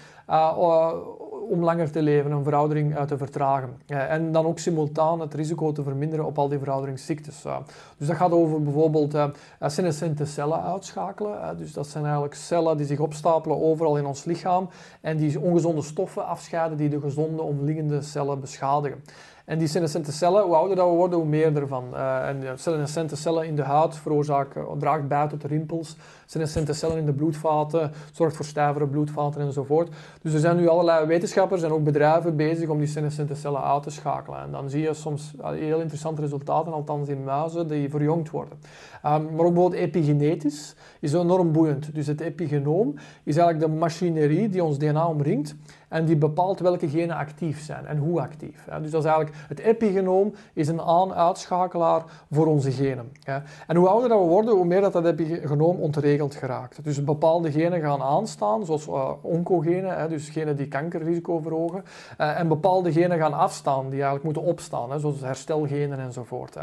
Om langer te leven, een veroudering eh, te vertragen. Eh, en dan ook simultaan het risico te verminderen op al die verouderingsziektes. eh. dus dat gaat over bijvoorbeeld senescente cellen uitschakelen. dus dat zijn eigenlijk cellen die zich opstapelen overal in ons lichaam en die ongezonde stoffen afscheiden die de gezonde omliggende cellen beschadigen. En die senescente cellen, hoe ouder dat we worden, hoe meer ervan. Eh, en de senescente cellen in de huid veroorzaken, draagt bij tot rimpels. Senescente cellen in de bloedvaten zorgt voor stijvere bloedvaten enzovoort. Dus er zijn nu allerlei wetenschappers en ook bedrijven bezig om die senescente cellen uit te schakelen. En dan zie je soms eh, heel interessante resultaten, althans in muizen, die verjongd worden. Ehm, maar ook bijvoorbeeld epigenetisch is enorm boeiend. Dus het epigenoom is eigenlijk de machinerie die ons DNA omringt en die bepaalt welke genen actief zijn en hoe actief. Dus dat is eigenlijk, het epigenoom is een aan-uitschakelaar voor onze genen. En hoe ouder we worden, hoe meer dat, dat epigenoom ontregeld geraakt. Dus bepaalde genen gaan aanstaan, zoals eh, oncogenen, dus genen die kankerrisico verhogen. Eh, en bepaalde genen gaan afstaan, die eigenlijk moeten opstaan, zoals herstelgenen enzovoort.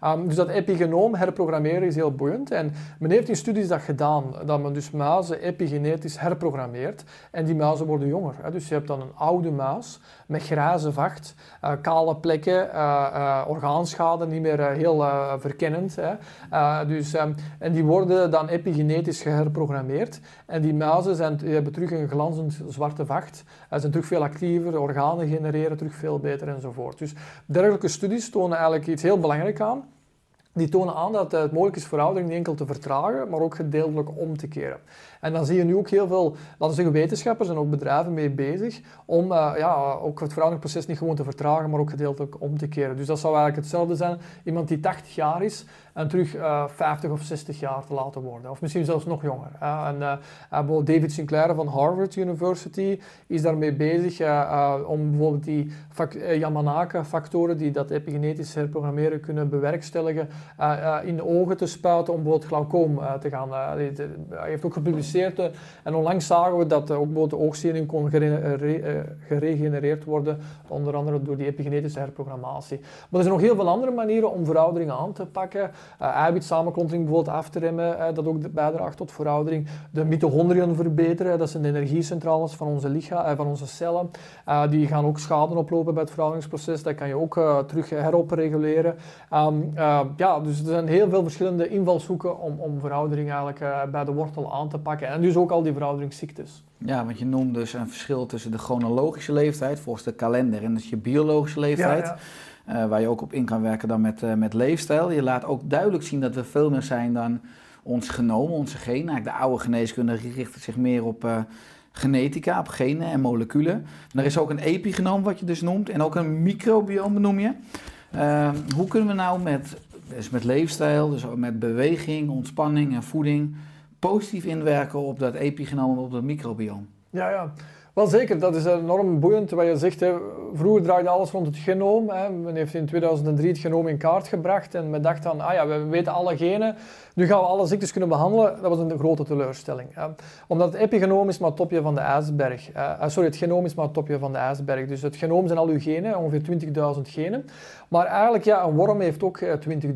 Ehm, dus dat epigenoom herprogrammeren is heel boeiend. En men heeft in studies dat gedaan, dat men dus muizen epigenetisch herprogrammeert. En die muizen worden jonger. Dus je hebt dan een oude muis met grijze vacht, eh, kale plekken, eh, eh, orgaanschade, niet meer heel verkennend. Hè. Dus, ehm, en die worden dan epigenetisch geherprogrammeerd. En die muizen zijn, die hebben terug een glanzend zwarte vacht. Ze zijn terug veel actiever, organen genereren terug veel beter enzovoort. Dus dergelijke studies tonen eigenlijk iets heel belangrijks aan. Die tonen aan dat het mogelijk is veroudering niet enkel te vertragen, maar ook gedeeltelijk om te keren. En dan zie je nu ook heel veel, laten we zeggen, wetenschappers en ook bedrijven mee bezig om eh, ja, ook het verouderingsproces niet gewoon te vertragen, maar ook gedeeltelijk om te keren. Dus dat zou eigenlijk hetzelfde zijn, iemand die 80 jaar is en terug eh 50 of 60 jaar te laten worden. Of misschien zelfs nog jonger. En eh, eh, bijvoorbeeld David Sinclair van Harvard University is daarmee bezig eh, eh, om bijvoorbeeld die fac- eh, Yamanaka-factoren die dat epigenetisch herprogrammeren kunnen bewerkstelligen, eh, eh, in de ogen te spuiten om bijvoorbeeld glaucoom eh, te gaan. eh, hij heeft ook gepubliceerd eh, en onlangs zagen we dat eh, ook bijvoorbeeld de kon eh, geregenereerd worden, onder andere door die epigenetische herprogrammatie. Maar er zijn nog heel veel andere manieren om veroudering aan te pakken. Uh, eiwitsamenklontering bijvoorbeeld af te remmen, dat ook bijdraagt tot veroudering. De mitochondriën verbeteren, dat zijn de energiecentrales van onze, lichaam, eh, van onze cellen. Die gaan ook schade oplopen bij het verouderingsproces. Dat kan je ook terug heropreguleren. Uh, ja, dus er zijn heel veel verschillende invalshoeken om, om veroudering eigenlijk bij de wortel aan te pakken. En dus ook al die verouderingsziektes. Ja, want je noemt dus een verschil tussen de chronologische leeftijd, volgens de kalender, en dus je biologische leeftijd. Ja, ja. Uh, waar je ook op in kan werken dan met, uh, met leefstijl. Je laat ook duidelijk zien dat we veel meer zijn dan ons genomen, onze genen. Eigenlijk de oude geneeskunde richt zich meer op uh, genetica, op genen en moleculen. En er is ook een epigenoom wat je dus noemt en ook een microbiome benoem je. Uh, hoe kunnen we nou met, dus met leefstijl, dus met beweging, ontspanning en voeding positief inwerken op dat epigenoom, op dat microbiome? Ja, ja. Wel zeker, dat is enorm boeiend wat je zegt. Hè. Vroeger draaide alles rond het genoom. Hè. Men heeft in 2003 het genoom in kaart gebracht en men dacht dan, ah ja, we weten alle genen, nu gaan we alle ziektes kunnen behandelen. Dat was een grote teleurstelling. Hè. Omdat het epigenoom is maar het topje van de ijsberg. Uh, sorry, het genoom is maar het topje van de ijsberg. Dus het genoom zijn al uw genen, ongeveer 20.000 genen. Maar eigenlijk, ja, een worm heeft ook 20.000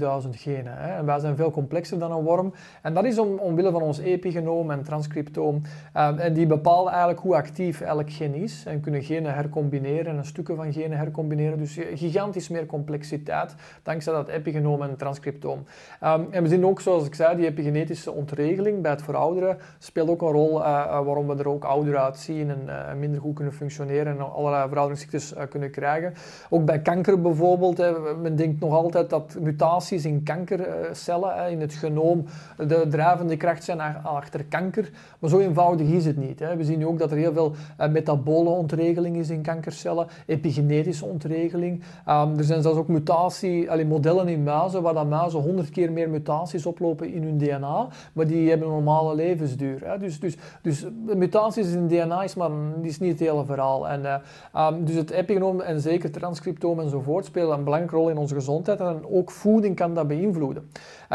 eh, genen. Hè. En wij zijn veel complexer dan een worm. En dat is om, omwille van ons epigenoom en transcriptoom. Uh, en die bepalen eigenlijk hoe actief elk gen is. En kunnen genen hercombineren en stukken van genen hercombineren. Dus gigantisch meer complexiteit dankzij dat epigenoom en transcriptoom. Um, en we zien ook, zoals ik zei, die epigenetische ontregeling bij het verouderen speelt ook een rol waarom we er ook ouder uitzien en minder goed kunnen functioneren en allerlei verouderingsziektes kunnen krijgen. Ook bij kanker bijvoorbeeld men denkt nog altijd dat mutaties in kankercellen, in het genoom, de drijvende kracht zijn achter kanker. Maar zo eenvoudig is het niet. We zien nu ook dat er heel veel eh, metabole ontregeling is in kankercellen, epigenetische ontregeling. Ehm, er zijn zelfs ook mutatie, modellen in muizen, waar dat muizen honderd keer meer mutaties oplopen in hun DNA, maar die hebben een normale levensduur. Dus, dus, dus mutaties in DNA is, maar, is niet het hele verhaal. En, uh, um, dus het epigenoom en zeker transcriptoom enzovoort spelen een belangrijke rol in onze gezondheid en ook voeding kan dat beïnvloeden.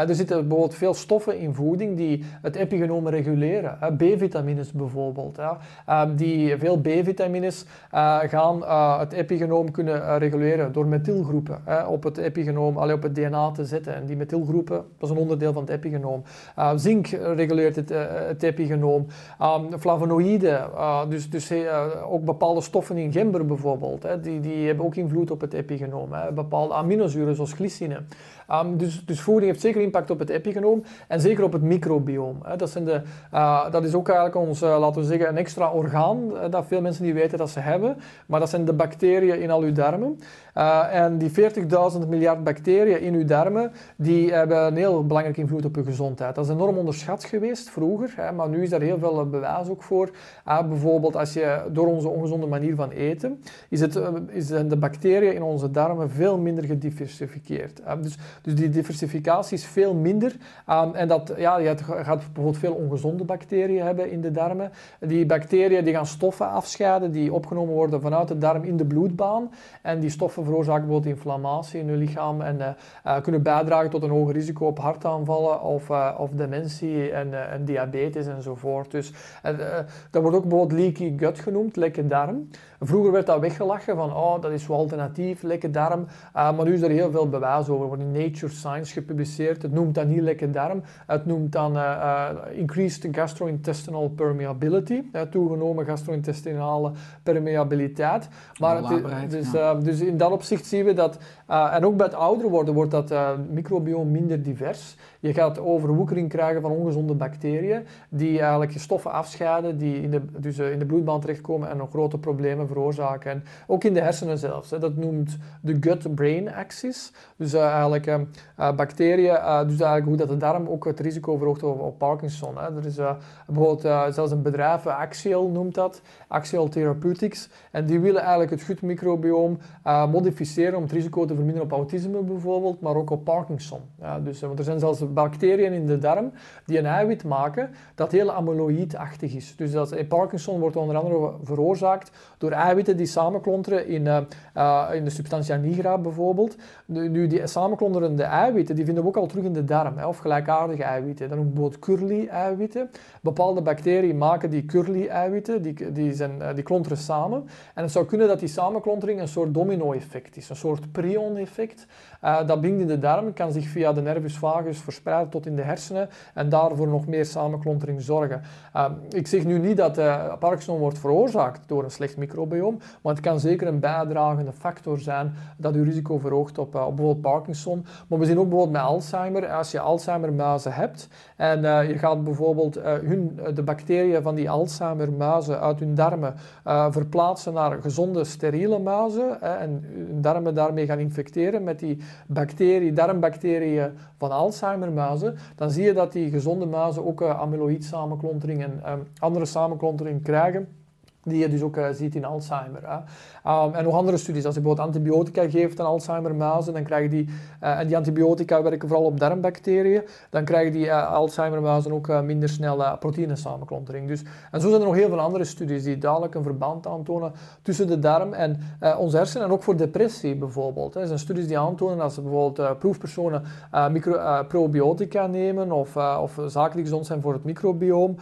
Er zitten bijvoorbeeld veel stoffen in voeding die het epigenoom reguleren. B-vitamines bijvoorbeeld. Uh, die veel B-vitamines uh, gaan het epigenoom kunnen reguleren door methylgroepen op het epigenoom, allee, op het DNA te zetten. En die methylgroepen, dat is een onderdeel van het epigenoom. zink reguleert het, epigenoom. Um, flavonoïden, dus, dus ook bepaalde stoffen in gember bijvoorbeeld, die, die hebben ook invloed op het epigenoom bepaalde aminozuren zoals glycine. Um, dus, dus voeding heeft zeker impact op het epigenoom en zeker op het microbioom. Dat, zijn de, uh, dat is ook eigenlijk ons, uh, laten we zeggen, een extra orgaan uh, dat veel mensen niet weten dat ze hebben. Maar dat zijn de bacteriën in al uw darmen. En die 40.000 miljard bacteriën in uw darmen, die hebben een heel belangrijke invloed op uw gezondheid. Dat is enorm onderschat geweest vroeger, hè, maar nu is daar heel veel bewijs ook voor. bijvoorbeeld als je door onze ongezonde manier van eten, is, het, is de bacteriën in onze darmen veel minder gediversifieerd. dus dus die diversificatie is veel minder. En dat, ja, je gaat bijvoorbeeld veel ongezonde bacteriën hebben in de darmen. Die bacteriën die gaan stoffen afscheiden die opgenomen worden vanuit de darm in de bloedbaan. En die stoffen veroorzaken bijvoorbeeld inflammatie in je lichaam en uh, uh, kunnen bijdragen tot een hoger risico op hartaanvallen of, uh, of dementie en, en, diabetes enzovoort. Dus dat wordt ook bijvoorbeeld leaky gut genoemd, lekke darm. Vroeger werd dat weggelachen van, oh, dat is wel alternatief, lekke darm. maar nu is er heel veel bewijs over. Er wordt in Nature Science gepubliceerd. Het noemt dat niet lekke darm. Het noemt dan uh, uh, increased gastrointestinal permeability. Toegenomen gastrointestinale permeabiliteit. Maar het, dus, dus in dat opzicht zien we dat, en ook bij het ouder worden, wordt dat microbiome minder divers. Je gaat overwoekering krijgen van ongezonde bacteriën, die eigenlijk stoffen afscheiden, die in de, dus in de bloedbaan terechtkomen en nog grote problemen veroorzaken. En ook in de hersenen zelfs. Hè. Dat noemt de gut-brain axis. Dus eigenlijk uh, bacteriën, uh, dus eigenlijk hoe dat de darm ook het risico verhoogt op, op Parkinson. Hè. Er is bijvoorbeeld zelfs een bedrijf, Axial noemt dat, Axial Therapeutics, en die willen eigenlijk het gutmicrobioom modificeren om het risico te verminderen op autisme bijvoorbeeld, maar ook op Parkinson. Ja, dus, want er zijn zelfs bacteriën in de darm die een eiwit maken dat heel amyloïdachtig is. Dus dat in Parkinson wordt onder andere veroorzaakt door eiwitten die samenklonteren in, uh, in de substantia nigra bijvoorbeeld. Nu, die samenklonterende eiwitten die vinden we ook al terug in de darm, hè, of gelijkaardige eiwitten. Dan ook bijvoorbeeld curly-eiwitten. Bepaalde bacteriën maken die curly-eiwitten, die, die, zijn, die klonteren samen. En het zou kunnen dat die samenklontering een soort domino-effect is, een soort prion-effect. Dat bindt in de darm, kan zich via de nervus vagus verspreiden tot in de hersenen en daarvoor nog meer samenklontering zorgen. Uh, ik zeg nu niet dat uh, Parkinson wordt veroorzaakt door een slecht microbiome, maar het kan zeker een bijdragende factor zijn dat uw risico verhoogt op, op bijvoorbeeld Parkinson. Maar we zien ook bijvoorbeeld met Alzheimer, als je Alzheimer-muizen hebt en je gaat bijvoorbeeld hun, de bacteriën van die Alzheimer-muizen uit hun darmen verplaatsen naar gezonde, steriele muizen en hun darmen daarmee gaan infecteren met die bacterie, darmbacteriën van Alzheimer-muizen, dan zie je dat die gezonde muizen ook uh, amyloïd-samenklontering en um, andere samenklontering krijgen die je dus ook uh, ziet in Alzheimer. Hè. Um, en nog andere studies, als je bijvoorbeeld antibiotica geeft aan Alzheimer-muizen, dan krijgen die, uh, en die antibiotica werken vooral op darmbacteriën, dan krijgen die uh, Alzheimer-muizen ook minder snel proteïnesamenklontering. Dus, en zo zijn er nog heel veel andere studies die duidelijk een verband aantonen tussen de darm en onze hersenen, en ook voor depressie bijvoorbeeld. Hè. Er zijn studies die aantonen als ze bijvoorbeeld proefpersonen micro, probiotica nemen of, of zaken die gezond zijn voor het microbioom,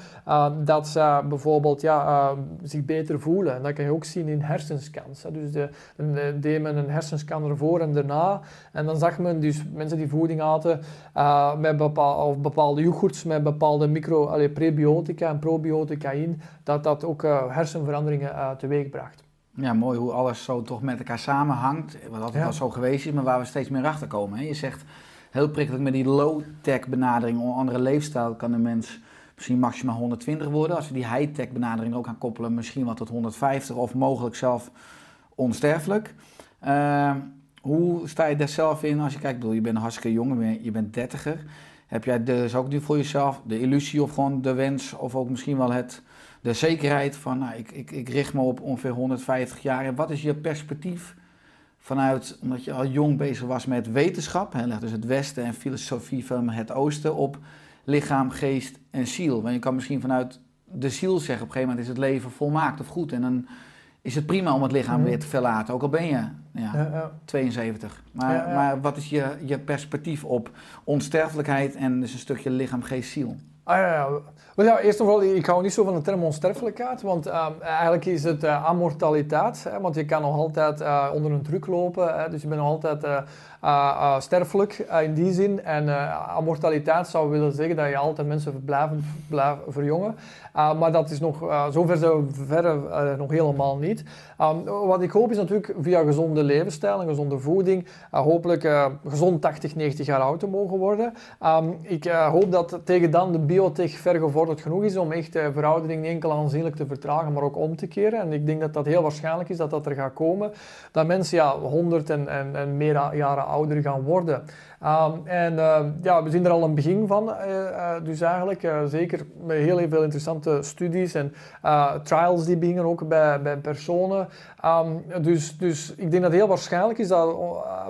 dat ze bijvoorbeeld ja, zich beter voelen. En dat kan je ook zien in hersenscans. Hè. Dus de, de, deed men een hersenscan ervoor en daarna. En dan zag men dus mensen die voeding aten uh, met bepaalde, of bepaalde yoghurts met bepaalde micro, allee, prebiotica en probiotica in, dat dat ook uh, hersenveranderingen uh, teweeg bracht. Ja, mooi hoe alles zo toch met elkaar samenhangt. Wat altijd ja. al zo geweest is, maar waar we steeds meer achter komen. Hè. Je zegt heel prikkelijk met die low-tech benadering, een andere leefstijl kan de mens misschien maximaal 120 worden. Als we die high-tech benadering ook gaan koppelen, misschien wat tot 150 of mogelijk zelf onsterfelijk. Uh, hoe sta je daar zelf in als je kijkt, bedoel, je bent hartstikke jong, je bent dertiger. Heb jij dus ook nu voor jezelf de illusie of gewoon de wens of ook misschien wel het, de zekerheid van nou, ik, ik, ik richt me op ongeveer 150 jaar. En wat is je perspectief vanuit, omdat je al jong bezig was met wetenschap, hè, dus het Westen en filosofie van het Oosten op lichaam, geest en ziel. Want je kan misschien vanuit de ziel zeggen, op een gegeven moment is het leven volmaakt of goed. En dan is het prima om het lichaam mhm. weer te verlaten, ook al ben je ja, ja, ja. 72. Maar, maar wat is je, je perspectief op onsterfelijkheid en dus een stukje lichaam, geest, ziel? Ah, ja, ja. Wel, ja, eerst en vooral, ik hou niet zo van de term onsterfelijkheid, want uh, eigenlijk is het uh, amortaliteit, hè, want je kan nog altijd uh, onder een druk lopen, hè, dus je bent nog altijd uh, sterfelijk in die zin. En amortaliteit zou willen zeggen dat je altijd mensen blijven, verjongen. maar dat is nog, zover verre nog helemaal niet. Um, wat ik hoop is natuurlijk via gezonde levensstijl en gezonde voeding hopelijk gezond 80, 90 jaar oud te mogen worden. Um, ik hoop dat tegen dan de biotech vergevorderd genoeg is om echt veroudering niet enkel aanzienlijk te vertragen, maar ook om te keren. En ik denk dat dat heel waarschijnlijk is dat dat er gaat komen. Dat mensen ja, 100 en, en, en meer jaren ouder gaan worden. Um, en uh, ja, we zien er al een begin van. Uh, uh, dus eigenlijk zeker met heel veel interessante studies en trials die beginnen ook bij, bij personen. Um, dus, dus ik denk dat het heel waarschijnlijk is dat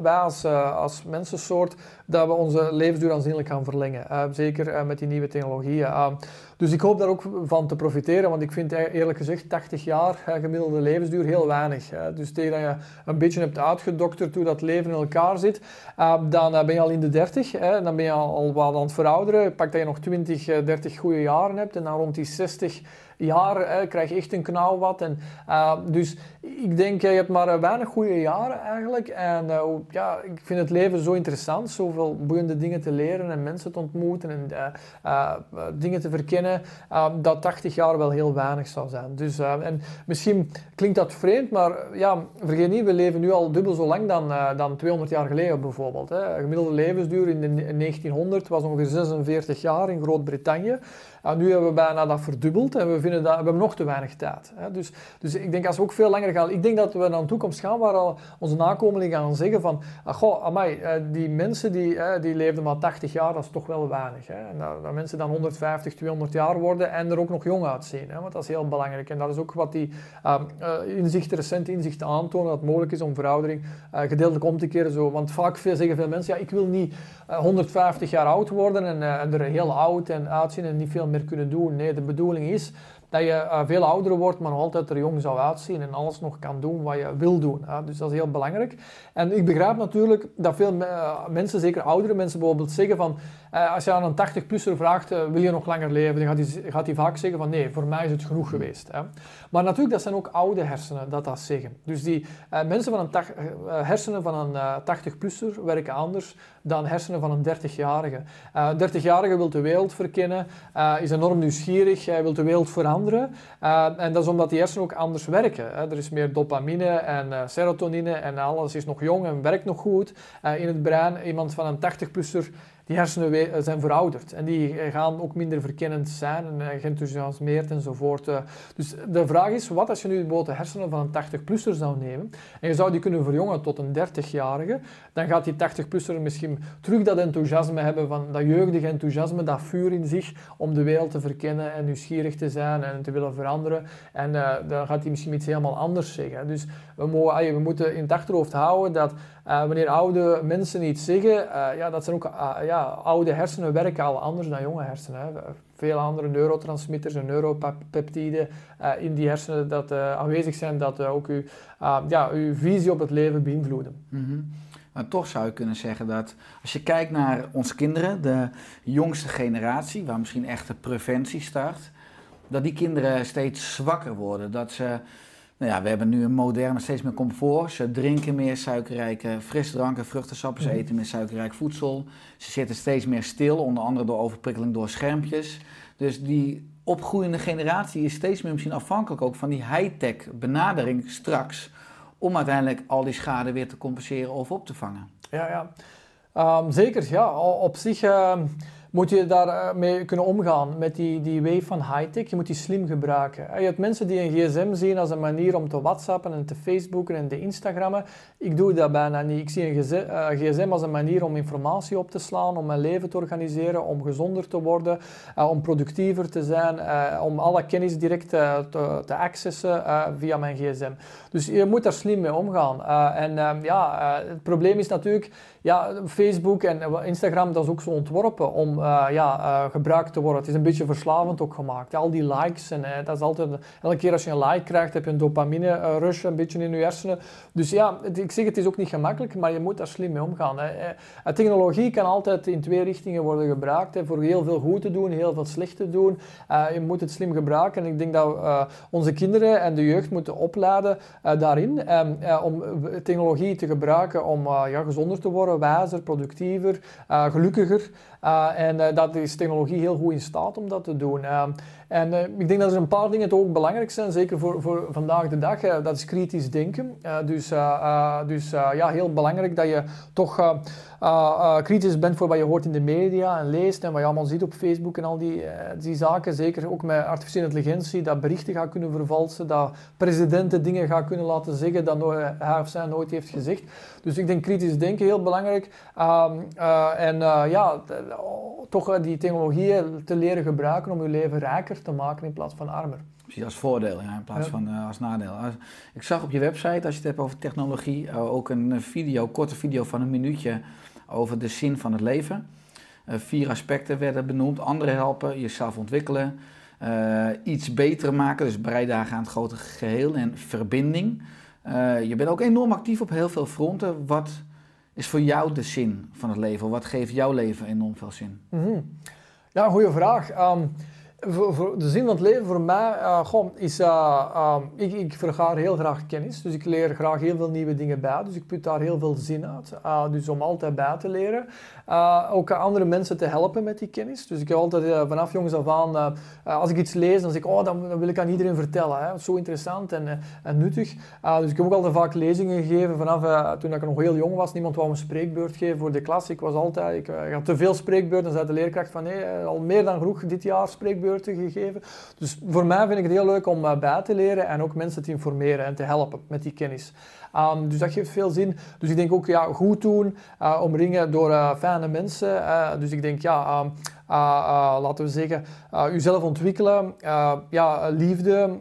wij als, als mensensoort dat we onze levensduur aanzienlijk gaan verlengen. zeker met die nieuwe technologieën. Dus ik hoop daar ook van te profiteren, want ik vind e-, eerlijk gezegd 80 jaar gemiddelde levensduur heel weinig. Dus tegen dat je een beetje hebt uitgedokterd hoe dat leven in elkaar zit, dan ben je al in de 30, hè, dan ben je al, wat aan het verouderen. Pak dat je nog 20, 30 eh, goede jaren hebt en dan rond die 60 hè, krijg je echt een knauw wat. En, uh, dus ik denk, je hebt maar weinig goede jaren eigenlijk. En uh, ja, ik vind het leven zo interessant, zoveel boeiende dingen te leren en mensen te ontmoeten en dingen te verkennen, dat 80 jaar wel heel weinig zou zijn. Dus, en misschien klinkt dat vreemd, maar ja, vergeet niet, we leven nu al dubbel zo lang dan, dan 200 jaar geleden bijvoorbeeld. Hè. Gemiddelde levensduur in, de, in 1900 was ongeveer 46 jaar in Groot-Brittannië. Nu hebben we bijna dat verdubbeld en we, vinden dat, we hebben nog te weinig tijd. Hè. Dus, dus ik denk als we ook veel langer gaan... Ik denk dat we naar een toekomst gaan waar al onze nakomelingen gaan zeggen van... Ah, goh, amai, eh, die mensen die, die leefden maar 80 jaar, dat is toch wel weinig. Hè. En dat, mensen dan 150, 200 jaar worden en er ook nog jong uitzien. Hè, want dat is heel belangrijk. En dat is ook wat die uh, inzichten, recente inzichten aantonen, dat het mogelijk is om veroudering gedeeltelijk om te keren. Zo. Want vaak zeggen veel mensen, ja, ik wil niet 150 jaar oud worden en, en er heel oud en uitzien en niet veel meer kunnen doen. Nee, de bedoeling is dat je uh, veel ouder wordt, maar nog altijd er jong zou uitzien en alles nog kan doen wat je wil doen. Dus dat is heel belangrijk. En ik begrijp natuurlijk dat veel uh, mensen, zeker oudere mensen bijvoorbeeld, zeggen van uh, als je aan een 80-plusser vraagt, wil je nog langer leven, dan gaat hij, gaat vaak zeggen van nee, voor mij is het genoeg geweest. Hè. Maar natuurlijk, dat zijn ook oude hersenen dat dat zeggen. Dus die mensen van een hersenen van een 80-plusser werken anders dan hersenen van een 30-jarige. Een 30-jarige wil de wereld verkennen, is enorm nieuwsgierig, hij wil de wereld veranderen en dat is omdat die hersenen ook anders werken. Hè. Er is meer dopamine en serotonine en alles is nog jong en werkt nog goed in het brein. Iemand van een 80-plusser die hersenen eh, zijn verouderd. En die eh, gaan ook minder verkennend zijn en eh, geenthousiasmeerd enzovoort. Dus de vraag is, wat als je nu bijvoorbeeld de hersenen van een 80-plusser zou nemen en je zou die kunnen verjongen tot een 30-jarige, dan gaat die 80-plusser misschien terug dat enthousiasme hebben van dat jeugdige enthousiasme, dat vuur in zich om de wereld te verkennen en nieuwsgierig te zijn en te willen veranderen. En dan gaat hij misschien iets helemaal anders zeggen. Dus we, mogen, we moeten in het achterhoofd houden dat eh, wanneer oude mensen iets zeggen, eh, ja, dat zijn ook eh, ja, oude hersenen werken al anders dan jonge hersenen. Hè. Veel andere neurotransmitters en neuropeptiden in die hersenen dat aanwezig zijn, dat ook uw, ja, uw visie op het leven beïnvloeden. Mhm. Maar toch zou je kunnen zeggen dat als je kijkt naar onze kinderen, de jongste generatie, waar misschien echt de preventie start, dat die kinderen steeds zwakker worden. Dat ze, nou ja, we hebben nu een moderne, steeds meer comfort. Ze drinken meer suikerrijke frisdranken, vruchtensappen, ze Mhm. eten meer suikerrijk voedsel. Ze zitten steeds meer stil, onder andere door overprikkeling door schermpjes. Dus die opgroeiende generatie is steeds meer misschien afhankelijk ook van die high-tech benadering straks om uiteindelijk al die schade weer te compenseren of op te vangen. Ja, ja. Ehm, zeker, ja. Op zich ehm, moet je daarmee kunnen omgaan met die, die wave van high-tech. Je moet die slim gebruiken. Eh, Je hebt mensen die een gsm zien als een manier om te whatsappen en te facebooken en te instagrammen. Ik doe dat bijna niet. Ik zie een eh, gsm als een manier om informatie op te slaan, om mijn leven te organiseren, om gezonder te worden, eh, om productiever te zijn, eh, om alle kennis direct eh, te, te accessen eh, via mijn gsm. Dus je moet daar slim mee omgaan. Eh, en ehm, ja, eh, het probleem is natuurlijk, ja, Facebook en eh, Instagram, dat is ook zo ontworpen om eh, ja, eh, gebruikt te worden. Het is een beetje verslavend ook gemaakt. Al die likes en dat is altijd, elke keer als je een like krijgt, heb je een dopamine rush een beetje in je hersenen. Dus ja, ik zeg het is ook niet gemakkelijk, maar je moet daar slim mee omgaan. Hè. Technologie kan altijd in twee richtingen worden gebruikt. Hè, voor heel veel goed te doen, heel veel slecht te doen. Je moet het slim gebruiken. En ik denk dat onze kinderen en de jeugd moeten opleiden daarin. ehm, eh, om technologie te gebruiken om ja, gezonder te worden, productiever, eh, gelukkiger. Eh, en eh, dat is technologie heel goed in staat om dat te doen. En eh, ik denk dat er een paar dingen toch ook belangrijk zijn, zeker voor, voor vandaag de dag. eh, dat is kritisch denken. Eh, dus dus ja, heel belangrijk dat je toch kritisch bent voor wat je hoort in de media en leest en wat je allemaal ziet op Facebook en al die, die zaken. Zeker ook met artificiële intelligentie, dat berichten gaat kunnen vervalsen, dat presidenten dingen gaat kunnen laten zeggen dat hij of zij nooit heeft gezegd. Dus ik denk kritisch denken heel belangrijk. Ehm, eh, en ja, oh, toch die technologieën te leren gebruiken om je leven rijker te maken in plaats van armer. Precies als voordeel ja, in plaats Ja. van eh, als nadeel. Als- Ik zag op je website, als je het hebt over technologie, eh, ook een eh, video, korte video van een minuutje over de zin van het leven. Vier aspecten werden benoemd. Anderen helpen, jezelf ontwikkelen, iets beter maken, dus bijdragen aan het grote geheel en verbinding. Je bent ook enorm actief op heel veel fronten. Wat is voor jou de zin van het leven? Wat geeft jouw leven enorm veel zin? Mhm. Ja, goede vraag. Ehm, voor, de zin van het leven voor mij goh, is, ehm, ik, ik vergaar heel graag kennis, dus ik leer graag heel veel nieuwe dingen bij, dus ik put daar heel veel zin uit. Eh, dus om altijd bij te leren. Eh, ook andere mensen te helpen met die kennis. Dus ik heb altijd eh, vanaf jongs af aan, eh, als ik iets lees, dan zeg ik, oh, dan wil ik aan iedereen vertellen. Hè. Zo interessant en, nuttig. Dus ik heb ook altijd vaak lezingen gegeven vanaf toen ik nog heel jong was. Niemand wou een spreekbeurt geven voor de klas. Ik was altijd, ik, had te veel spreekbeurten. Zei de leerkracht van, nee, al meer dan genoeg dit jaar spreekbeurten gegeven. Dus voor mij vind ik het heel leuk om bij te leren en ook mensen te informeren en te helpen met die kennis. Um, dus dat geeft veel zin. Dus ik denk ook ja, goed doen, uh, omringen door uh, fijne mensen. Uh, dus ik denk ja, um, laten we zeggen, jezelf ontwikkelen, ja, liefde,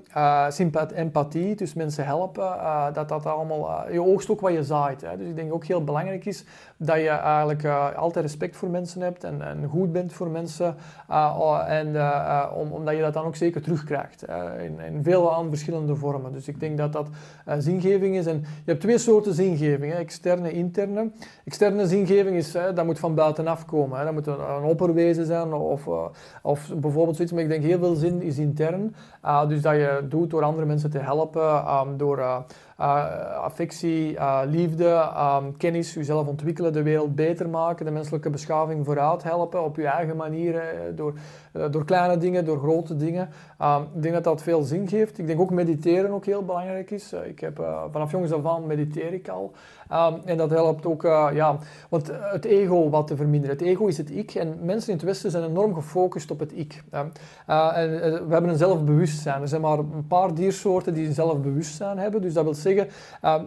empathie, dus mensen helpen. dat dat allemaal, je oogst ook wat je zaait. Hè. Dus ik denk ook heel belangrijk is dat je eigenlijk altijd respect voor mensen hebt en, en goed bent voor mensen. en om, omdat je dat dan ook zeker terugkrijgt in, in veel aan verschillende vormen. Dus ik denk dat dat zingeving is. En je hebt twee soorten zingeving, hè, externe en interne. Externe zingeving is, hè, dat moet van buitenaf komen. Hè. Dat moet een, een opperwezen zijn of, uh, of bijvoorbeeld zoiets. Maar ik denk heel veel zin is intern. Uh, dus dat je doet door andere mensen te helpen, um, door uh, affectie, uh, liefde, um, kennis, jezelf ontwikkelen, de wereld beter maken, de menselijke beschaving vooruit helpen op je eigen manier, door, door kleine dingen, door grote dingen. Um, ik denk dat dat veel zin geeft. Ik denk ook mediteren ook heel belangrijk is. ik heb, vanaf jongens af aan mediteer ik al. Um, en dat helpt ook, ja, want het ego wat te verminderen. Het ego is het ik en mensen in het Westen zijn enorm gefocust op het ik. en, we hebben een zelfbewustzijn. Er zijn maar een paar diersoorten die een zelfbewustzijn hebben. Dus dat wil zeggen,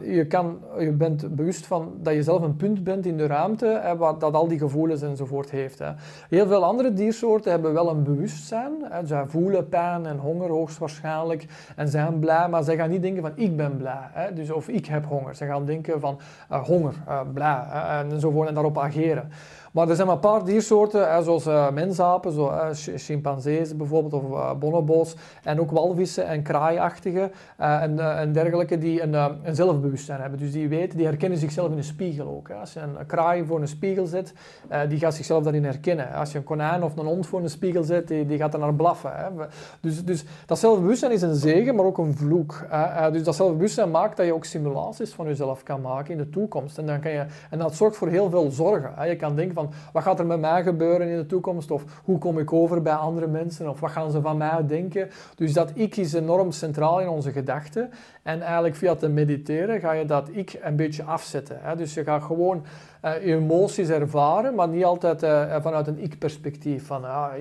je, kan, je bent bewust van dat je zelf een punt bent in de ruimte hè, waar, dat al die gevoelens enzovoort heeft. Hè. Heel veel andere diersoorten hebben wel een bewustzijn. Hè. Zij voelen pijn en honger hoogstwaarschijnlijk en zijn blij, maar zij gaan niet denken van ik ben blij. Hè. Dus, of ik heb honger. Ze gaan denken van uh, honger, uh, blij enzovoort en daarop ageren. Maar er zijn maar een paar diersoorten, zoals uh, mensapen, zo, uh, chimpansees bijvoorbeeld, of uh, bonobo's, en ook walvissen en kraaiachtige en, en, dergelijke, die een, een, zelfbewustzijn hebben. Dus die weten, die herkennen zichzelf in een spiegel ook. Als je een kraai voor een spiegel zet, die gaat zichzelf daarin herkennen. Als je een konijn of een hond voor een spiegel zet, die, die gaat er naar blaffen. Dus, dus dat zelfbewustzijn is een zegen, maar ook een vloek. dus dat zelfbewustzijn maakt dat je ook simulaties van jezelf kan maken in de toekomst. En, dan kan je, en dat zorgt voor heel veel zorgen. Je kan denken van wat gaat er met mij gebeuren in de toekomst of hoe kom ik over bij andere mensen of wat gaan ze van mij denken. Dus dat ik is enorm centraal in onze gedachten en eigenlijk via te mediteren ga je dat ik een beetje afzetten. Hè? Dus je gaat gewoon uh, emoties ervaren, maar niet altijd uh, vanuit een ik-perspectief. Van ah,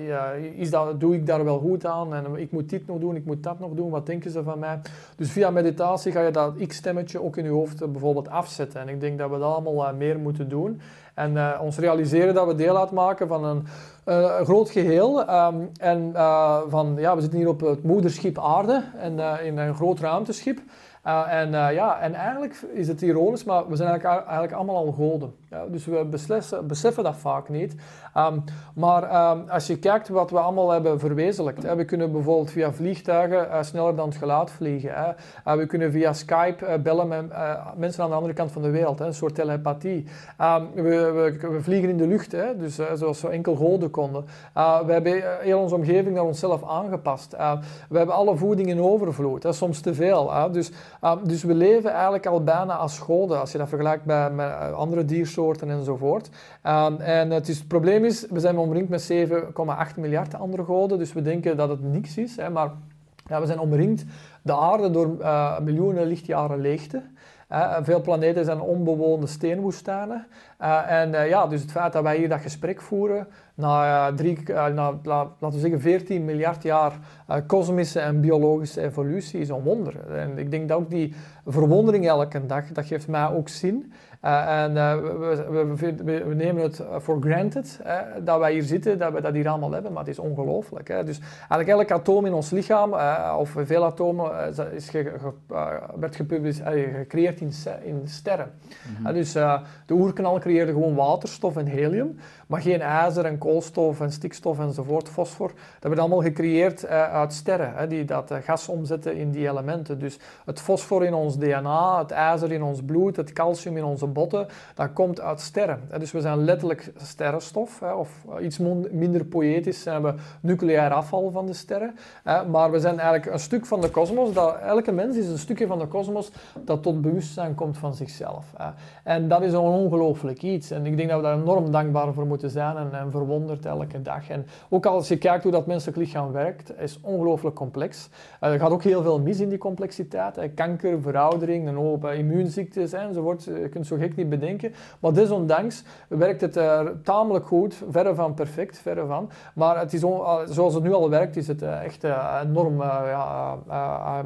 is dat, doe ik daar wel goed aan en ik moet dit nog doen, ik moet dat nog doen, wat denken ze van mij? Dus via meditatie ga je dat ik-stemmetje ook in je hoofd bijvoorbeeld afzetten. En ik denk dat we dat allemaal meer moeten doen. En uh, ons realiseren dat we deel uitmaken van een, een groot geheel. Um, en uh, van, ja, we zitten hier op het moederschip aarde, en, in een groot ruimteschip. en, ja, en eigenlijk is het ironisch, maar we zijn eigenlijk, eigenlijk allemaal al goden. Dus we beslissen, beseffen dat vaak niet. Um, maar um, als je kijkt wat we allemaal hebben verwezenlijkt. Hè, we kunnen bijvoorbeeld via vliegtuigen uh, sneller dan het geluid vliegen. Hè. Uh, we kunnen via Skype uh, bellen met mensen aan de andere kant van de wereld. Hè, een soort telepathie. Um, we, we, vliegen in de lucht, hè, dus, zoals we enkel goden konden. we hebben heel onze omgeving naar onszelf aangepast. we hebben alle voeding in overvloed, soms te veel. Dus, dus we leven eigenlijk al bijna als goden, als je dat vergelijkt met andere diersoorten soorten enzovoort. Um, en het, is, het probleem is, we zijn omringd met 7,8 miljard andere goden, dus we denken dat het niks is. Hè, maar ja, we zijn omringd, de aarde, door uh, miljoenen lichtjaren leegte. Uh, veel planeten zijn onbewoonde steenwoestijnen. Uh, en ja, dus het feit dat wij hier dat gesprek voeren, na, drie, na laten we zeggen 14 miljard jaar kosmische en biologische evolutie, is een wonder. En ik denk dat ook die verwondering elke dag, dat geeft mij ook zin. Uh, en uh, we, we, we, nemen het for granted dat wij hier zitten, dat we dat hier allemaal hebben, maar het is ongelooflijk. Dus eigenlijk elk atoom in ons lichaam, of veel atomen, is ge, ge, werd gecreëerd in, in sterren. Mm -hmm. dus de oerknal creëerde gewoon waterstof en helium, maar geen ijzer en koolstof en stikstof enzovoort, fosfor. Dat werd allemaal gecreëerd uit sterren, die dat gas omzetten in die elementen. Dus het fosfor in ons DNA, het ijzer in ons bloed, het calcium in onze botten, dat komt uit sterren. Dus we zijn letterlijk sterrenstof, of iets minder poëtisch zijn we nucleair afval van de sterren. Maar we zijn eigenlijk een stuk van de kosmos, elke mens is een stukje van de kosmos dat tot bewustzijn komt van zichzelf. En dat is een ongelooflijk iets. En ik denk dat we daar enorm dankbaar voor moeten zijn en, verwonderd elke dag. En ook als je kijkt hoe dat menselijk lichaam werkt, is ongelooflijk complex. Er gaat ook heel veel mis in die complexiteit. Kanker, veroudering, een hoop immuunziektes enzovoort. Je kunt zo gek niet bedenken. Maar desondanks werkt het uh, tamelijk goed, verre van perfect, verre van. Maar het is zoals het nu al werkt, is het uh, echt uh, enorm ja,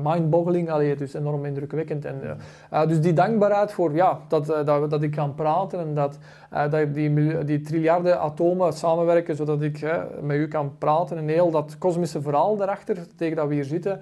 mind-boggling, dus enorm indrukwekkend. En, dus die dankbaarheid voor ja, dat, dat, dat ik kan praten en dat, dat die, die triljarden atomen samenwerken, zodat ik met u kan praten en heel dat kosmische verhaal daarachter, tegen dat we hier zitten,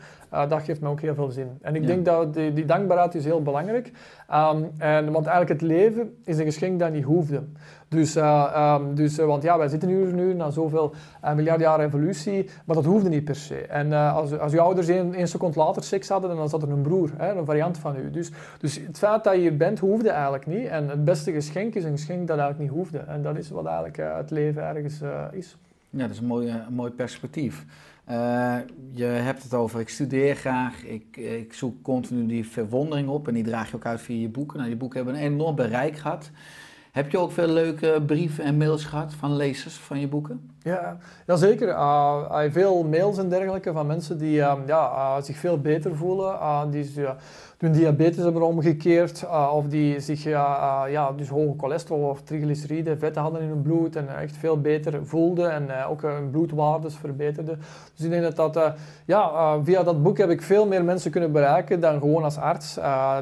dat geeft me ook heel veel zin. En ik denk dat die, die dankbaarheid is heel belangrijk. Um, en, want eigenlijk het leven is een geschenk dat niet hoefde. Dus, uh, um, dus uh, want ja, wij zitten hier nu na zoveel uh, miljard jaar evolutie, maar dat hoefde niet per se. En als, als uw ouders één, seconde later seks hadden, dan zat er een broer, hè, een variant van u. Dus, dus het feit dat je hier bent, hoefde eigenlijk niet. En het beste geschenk is een geschenk dat eigenlijk niet hoefde. En dat is wat eigenlijk het leven ergens is. Ja, dat is een mooi, een mooi perspectief. Eh, je hebt het over, ik studeer graag, ik, ik zoek continu die verwondering op en die draag je ook uit via je boeken. Nou, die boeken hebben een enorm bereik gehad. Heb je ook veel leuke brieven en mails gehad van lezers van je boeken? Ja, ja zeker. Uh, veel mails en dergelijke van mensen die uh, ja, uh, zich veel beter voelen, die hun diabetes hebben omgekeerd of die zich ja, dus hoge cholesterol of triglyceride, vetten hadden in hun bloed en echt veel beter voelden en ook hun bloedwaardes verbeterden. Dus ik denk dat dat, ja, via dat boek heb ik veel meer mensen kunnen bereiken dan gewoon als arts,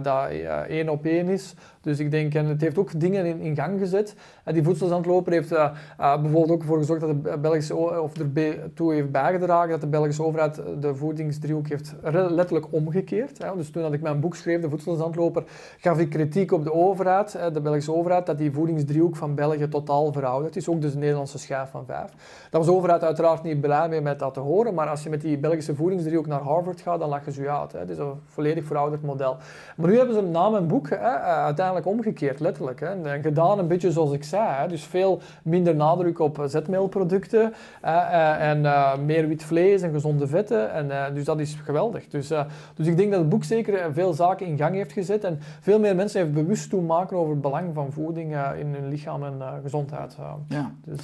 dat één op één is. Dus ik denk, en het heeft ook dingen in, gang gezet. En die voedselzandloper heeft bijvoorbeeld ook ervoor gezorgd dat Belgische, of ertoe heeft bijgedragen dat de Belgische overheid de voedingsdriehoek heeft letterlijk omgekeerd. Dus toen dat ik mijn boek schreef, De Voedselzandloper, gaf ik kritiek op de overheid, de Belgische overheid, dat die voedingsdriehoek van België totaal verouderd is. Ook dus de Nederlandse schijf van vijf. Daar was de overheid uiteraard niet blij mee met dat te horen, maar als je met die Belgische voedingsdriehoek naar Harvard gaat, dan lachen ze je uit. Het is een volledig verouderd model. Maar nu hebben ze na mijn boek uiteindelijk omgekeerd, letterlijk. En gedaan een beetje zoals ik zei. Dus veel minder nadruk op zetmeelproducten uh, en uh, meer wit vlees en gezonde vetten. En, dus dat is geweldig. Dus, dus ik denk dat het boek zeker veel zaken in gang heeft gezet en veel meer mensen heeft bewust doen maken over het belang van voeding in hun lichaam en gezondheid. ja. Dus,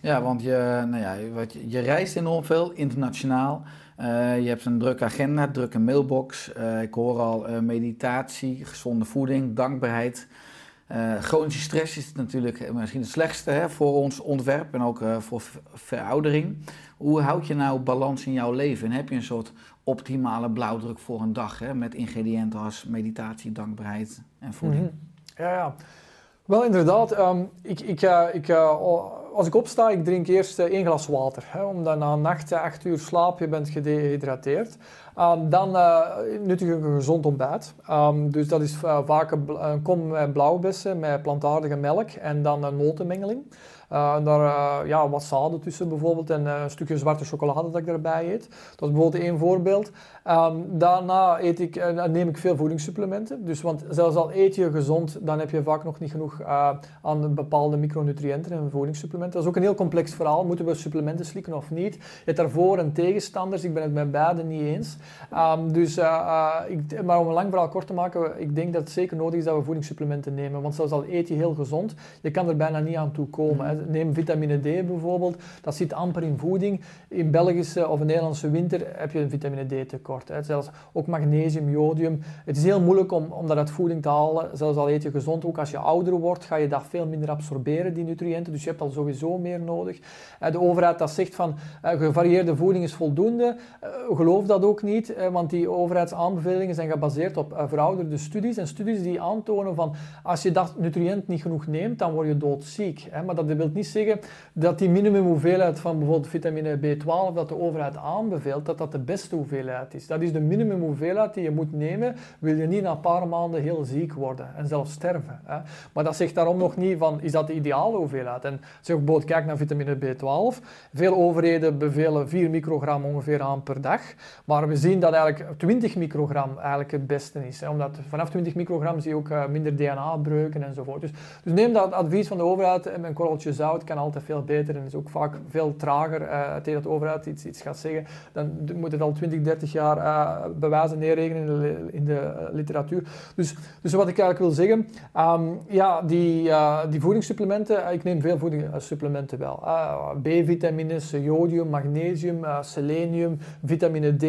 ja, want je, nou ja, wat je, je reist enorm veel, internationaal. je hebt een drukke agenda, drukke mailbox. ik hoor al meditatie, gezonde voeding, dankbaarheid. Uh, chronische stress is natuurlijk misschien het slechtste hè, voor ons ontwerp en ook uh, voor veroudering. Hoe houd je nou balans in jouw leven? En heb je een soort optimale blauwdruk voor een dag hè, met ingrediënten als meditatie, dankbaarheid en voeding? -hmm. Ja, ja. Wel inderdaad, um, ik, ik, ik, als ik opsta, ik drink eerst één glas water. Hè, omdat na een nacht, acht uur slaap, je bent gedehydrateerd. Um, dan uh, nuttig een gezond ontbijt. Um, dus dat is uh, vaak een, een kom met blauwbessen met plantaardige melk en dan een notenmengeling. Uh, en daar uh, ja, wat zaden tussen bijvoorbeeld en uh, een stukje zwarte chocolade dat ik daarbij eet. Dat is bijvoorbeeld één voorbeeld. Um, daarna eet ik, neem ik veel voedingssupplementen. Dus, want zelfs al eet je gezond, dan heb je vaak nog niet genoeg aan bepaalde micronutriënten en voedingssupplementen. Dat is ook een heel complex verhaal. Moeten we supplementen slikken of niet? Je hebt daarvoor en tegenstanders. Ik ben het met beide niet eens. Um, dus, ik, maar om een lang verhaal kort te maken, ik denk dat het zeker nodig is dat we voedingssupplementen nemen. Want zelfs al eet je heel gezond, je kan er bijna niet aan toe komen. Hè. Neem vitamine D bijvoorbeeld, dat zit amper in voeding. In Belgische of Nederlandse winter heb je een vitamine D tekort. Hè. Zelfs ook magnesium, jodium. Het is heel moeilijk om, om dat uit voeding te halen. Zelfs al eet je gezond, ook als je ouder wordt, ga je dat veel minder absorberen, die nutriënten. Dus je hebt al sowieso meer nodig. De overheid dat zegt van uh, gevarieerde voeding is voldoende. Uh, geloof dat ook niet, want die overheidsaanbevelingen zijn gebaseerd op verouderde studies. En studies die aantonen van als je dat nutriënt niet genoeg neemt, dan word je doodziek. Maar dat wil niet zeggen dat die minimumhoeveelheid van bijvoorbeeld vitamine B12 dat de overheid aanbeveelt, dat dat de beste hoeveelheid is. Dat is de minimumhoeveelheid die je moet nemen, wil je niet na een paar maanden heel ziek worden en zelfs sterven. Hè. Maar dat zegt daarom nog niet van, is dat de ideale hoeveelheid? En zeg bijvoorbeeld, kijk naar vitamine B12. Veel overheden bevelen 4 microgram ongeveer aan per dag, maar we zien dat eigenlijk 20 microgram eigenlijk het beste is. Hè. Omdat vanaf 20 microgram zie je ook uh, minder DNA-breuken enzovoort. Dus, dus neem dat advies van de overheid en een korreltje zout kan altijd veel beter en is ook vaak veel trager. Uh, tegen de overheid iets, iets gaat zeggen, dan moet het al 20, 30 jaar uh, bewijzen neerrekenen in de, in de uh, literatuur. Dus, dus wat ik eigenlijk wil zeggen, um, ja, die, die voedingssupplementen, ik neem veel voedingssupplementen wel. B-vitamines, jodium, magnesium, selenium, vitamine D,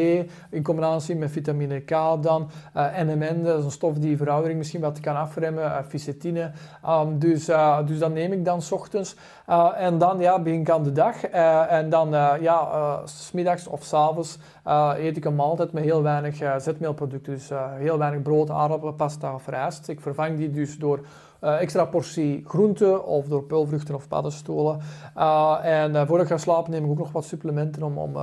in combinatie met vitamine K dan, NMN, dat is een stof die veroudering misschien wat kan afremmen, ficetine. Um, dus, dus dat neem ik dan s ochtends. Uh, en dan ja, begin ik aan de dag. Uh, en dan uh, ja, smiddags of s'avonds eet ik een maaltijd met heel weinig zetmeelproducten. Dus heel weinig brood, aardappelen, pasta of rijst. Ik vervang die dus door uh, extra portie groente of door peulvruchten of paddenstoelen. Uh, en uh, voordat ik ga slapen neem ik ook nog wat supplementen om... om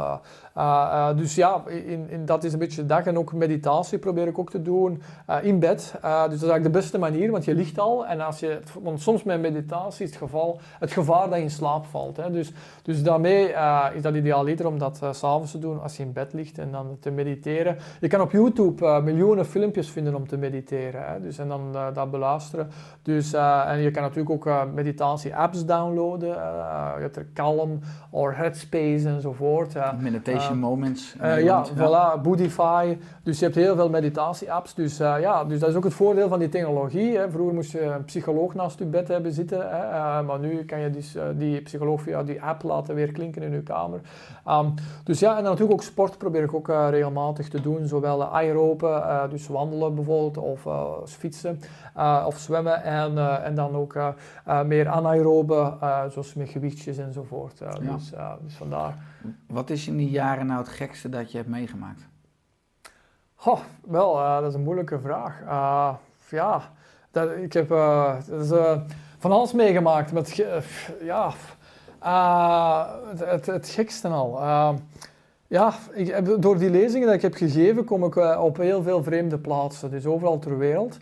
dus ja, in, in, dat is een beetje de dag. En ook meditatie probeer ik ook te doen in bed. dus dat is eigenlijk de beste manier, want je ligt al. En als je, want soms met meditatie het, geval, het gevaar dat je in slaap valt. Hè. Dus, dus daarmee is dat idealiter om dat s s'avonds te doen als je in bed ligt en dan te mediteren. Je kan op YouTube miljoenen filmpjes vinden om te mediteren. Hè. Dus, en dan dat beluisteren. Dus, uh, en je kan natuurlijk ook uh, meditatie-apps downloaden. Uh, je hebt er Calm of Headspace enzovoort. Meditation Moments. ja, ja, voilà, Boodify. Dus je hebt heel veel meditatie-apps. Dus, ja, dus dat is ook het voordeel van die technologie. Hè. Vroeger moest je een psycholoog naast je bed hebben zitten. Hè. maar nu kan je dus, die psycholoog via die app laten weer klinken in je kamer. Um, dus ja, en dan natuurlijk ook sport probeer ik ook regelmatig te doen. Zowel aerobe, dus wandelen bijvoorbeeld, of fietsen, of zwemmen. En, uh, en dan ook uh, uh, meer anaerobe, zoals met gewichtjes enzovoort. Ja. dus, dus vandaar. Wat is in die jaren nou het gekste dat je hebt meegemaakt? Oh, wel, dat is een moeilijke vraag. ja, dat, ik heb dat is, van alles meegemaakt. Met, ja, het, het, het, gekste al. Ja, ik heb, door die lezingen die ik heb gegeven, kom ik op heel veel vreemde plaatsen. Dus overal ter wereld.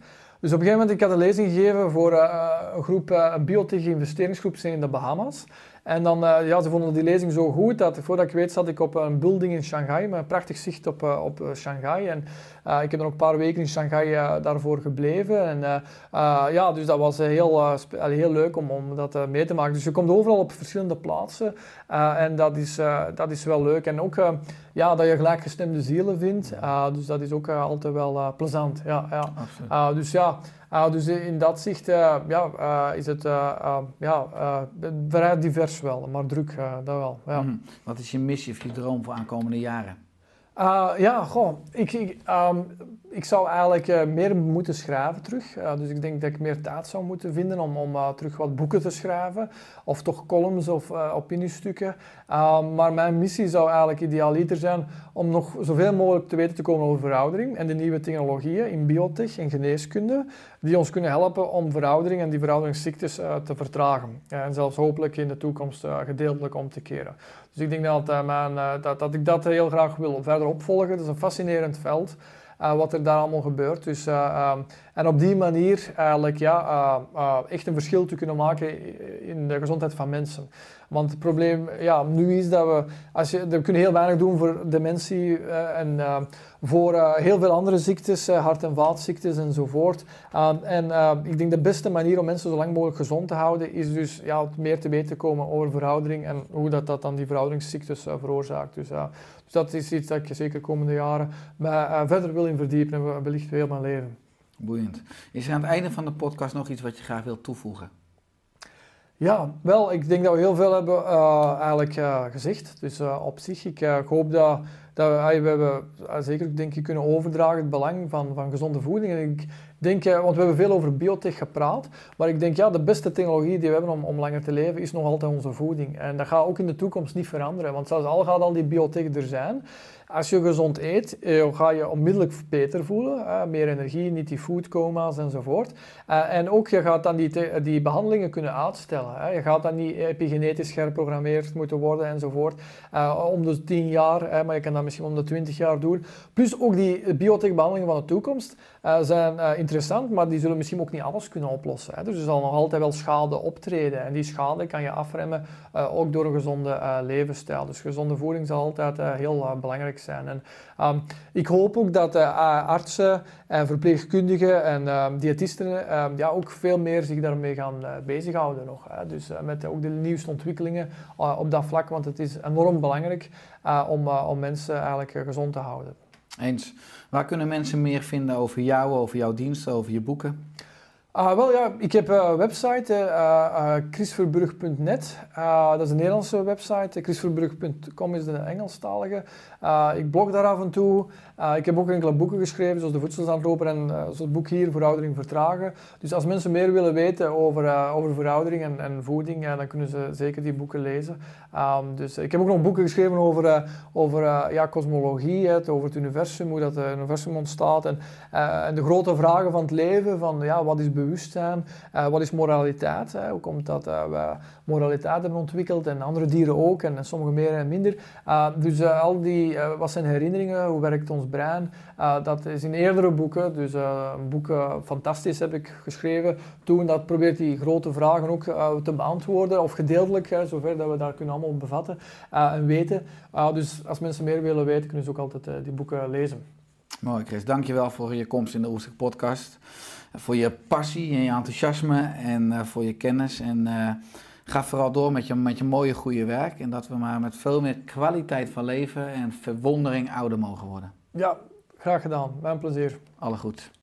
Dus op een gegeven moment, ik had een lezing gegeven voor uh, een groep, uh, een biotech investeringsgroep in de Bahamas. En dan, uh, ja, ze vonden die lezing zo goed dat voordat ik weet zat ik op een building in Shanghai met een prachtig zicht op, uh, op Shanghai. En uh, ik heb dan ook een paar weken in Shanghai daarvoor gebleven. En ja, dus dat was heel, heel leuk om, om dat mee te maken. Dus je komt overal op verschillende plaatsen en dat is, dat is wel leuk. En ook ja, dat je gelijkgestemde zielen vindt. dus dat is ook altijd wel plezant. Ja, ja. dus ja, uh, dus in dat zicht uh, ja, uh, is het ja, vrij divers wel, maar druk, dat wel. Ja. Mm. Wat is je missie of je droom voor aankomende jaren? ja, goh, ik, ik, um, ik zou eigenlijk uh, meer moeten schrijven terug. Uh, dus ik denk dat ik meer tijd zou moeten vinden om, om uh, terug wat boeken te schrijven. Of toch columns of opiniestukken. maar mijn missie zou eigenlijk idealiter zijn om nog zoveel mogelijk te weten te komen over veroudering en de nieuwe technologieën in biotech en geneeskunde die ons kunnen helpen om veroudering en die verouderingsziektes te vertragen. en zelfs hopelijk in de toekomst gedeeltelijk om te keren. Dus ik denk dat, mijn, dat, dat ik dat heel graag wil verder opvolgen. Het is een fascinerend veld. Uh, wat er daar allemaal gebeurt. Dus, uh, um, en op die manier eigenlijk ja, uh, echt een verschil te kunnen maken in de gezondheid van mensen. Want het probleem ja, nu is dat we, als je, we kunnen heel weinig doen voor dementie en voor heel veel andere ziektes, hart- en vaatziektes enzovoort. en ik denk de beste manier om mensen zo lang mogelijk gezond te houden is dus ja, meer te weten komen over veroudering en hoe dat, dat dan die verouderingsziektes veroorzaakt. Dus, dus dat is iets dat ik zeker komende jaren maar, verder wil in verdiepen en wellicht heel mijn leven. Boeiend. Is er aan het einde van de podcast nog iets wat je graag wilt toevoegen? Ja, wel, ik denk dat we heel veel hebben uh, eigenlijk uh, gezegd. Dus uh, op zich, ik hoop dat, dat we, we hebben zeker denk ik kunnen overdragen het belang van, van gezonde voeding. Ik denk, want we hebben veel over biotech gepraat, maar ik denk ja, de beste technologie die we hebben om, om langer te leven is nog altijd onze voeding. En dat gaat ook in de toekomst niet veranderen, want zelfs al gaat al die biotech er zijn, als je gezond eet, eh, ga je onmiddellijk beter voelen. meer energie, niet die foodcoma's enzovoort. Uh, en ook je gaat dan die, die behandelingen kunnen uitstellen. Je gaat dan niet epigenetisch geprogrammeerd moeten worden enzovoort. Om de 10 jaar, maar je kan dat misschien om de 20 jaar doen. Plus ook die biotechbehandelingen van de toekomst zijn interessant, maar die zullen misschien ook niet alles kunnen oplossen. Dus er zal nog altijd wel schade optreden. En die schade kan je afremmen ook door een gezonde levensstijl. Dus gezonde voeding zal altijd heel belangrijk zijn. En, um, ik hoop ook dat uh, artsen en verpleegkundigen en um, diëtisten um, ja, ook veel meer zich daarmee gaan uh, bezighouden nog. Dus uh, met ook de nieuwste ontwikkelingen op dat vlak, want het is enorm belangrijk om, om mensen eigenlijk gezond te houden. Eens. Waar kunnen mensen meer vinden over jou, over jouw diensten, over je boeken? Uh, wel ja, ik heb een website, uh, uh, chrisverburg.net. dat is een Nederlandse website. chrisverburg.com is de Engelstalige. ik blog daar af en toe. ik heb ook enkele boeken geschreven, zoals De Voedselzandloper en het boek hier, Veroudering Vertragen. Dus als mensen meer willen weten over, over veroudering en, en voeding, dan kunnen ze zeker die boeken lezen. Um, dus ik heb ook nog boeken geschreven over, over ja, kosmologie, het, over het universum, hoe dat het universum ontstaat en, en de grote vragen van het leven, van ja, wat is bewustzijn bewustzijn. Uh, wat is moraliteit? Hè? Hoe komt dat uh, we moraliteit hebben ontwikkeld en andere dieren ook en, sommige meer en minder. Uh, dus al die, wat zijn herinneringen? Hoe werkt ons brein? dat is in eerdere boeken, dus een boek Fantastisch heb ik geschreven toen. Dat probeert die grote vragen ook te beantwoorden of gedeeltelijk, zover dat we daar kunnen allemaal bevatten en weten. dus als mensen meer willen weten, kunnen ze ook altijd die boeken lezen. Mooi Chris, dankjewel voor je komst in de Oerstek podcast. Voor je passie en je enthousiasme en uh, voor je kennis. En uh, ga vooral door met je, met je mooie goede werk. En dat we maar met veel meer kwaliteit van leven en verwondering ouder mogen worden. Ja, graag gedaan. Mijn plezier. Alle goed.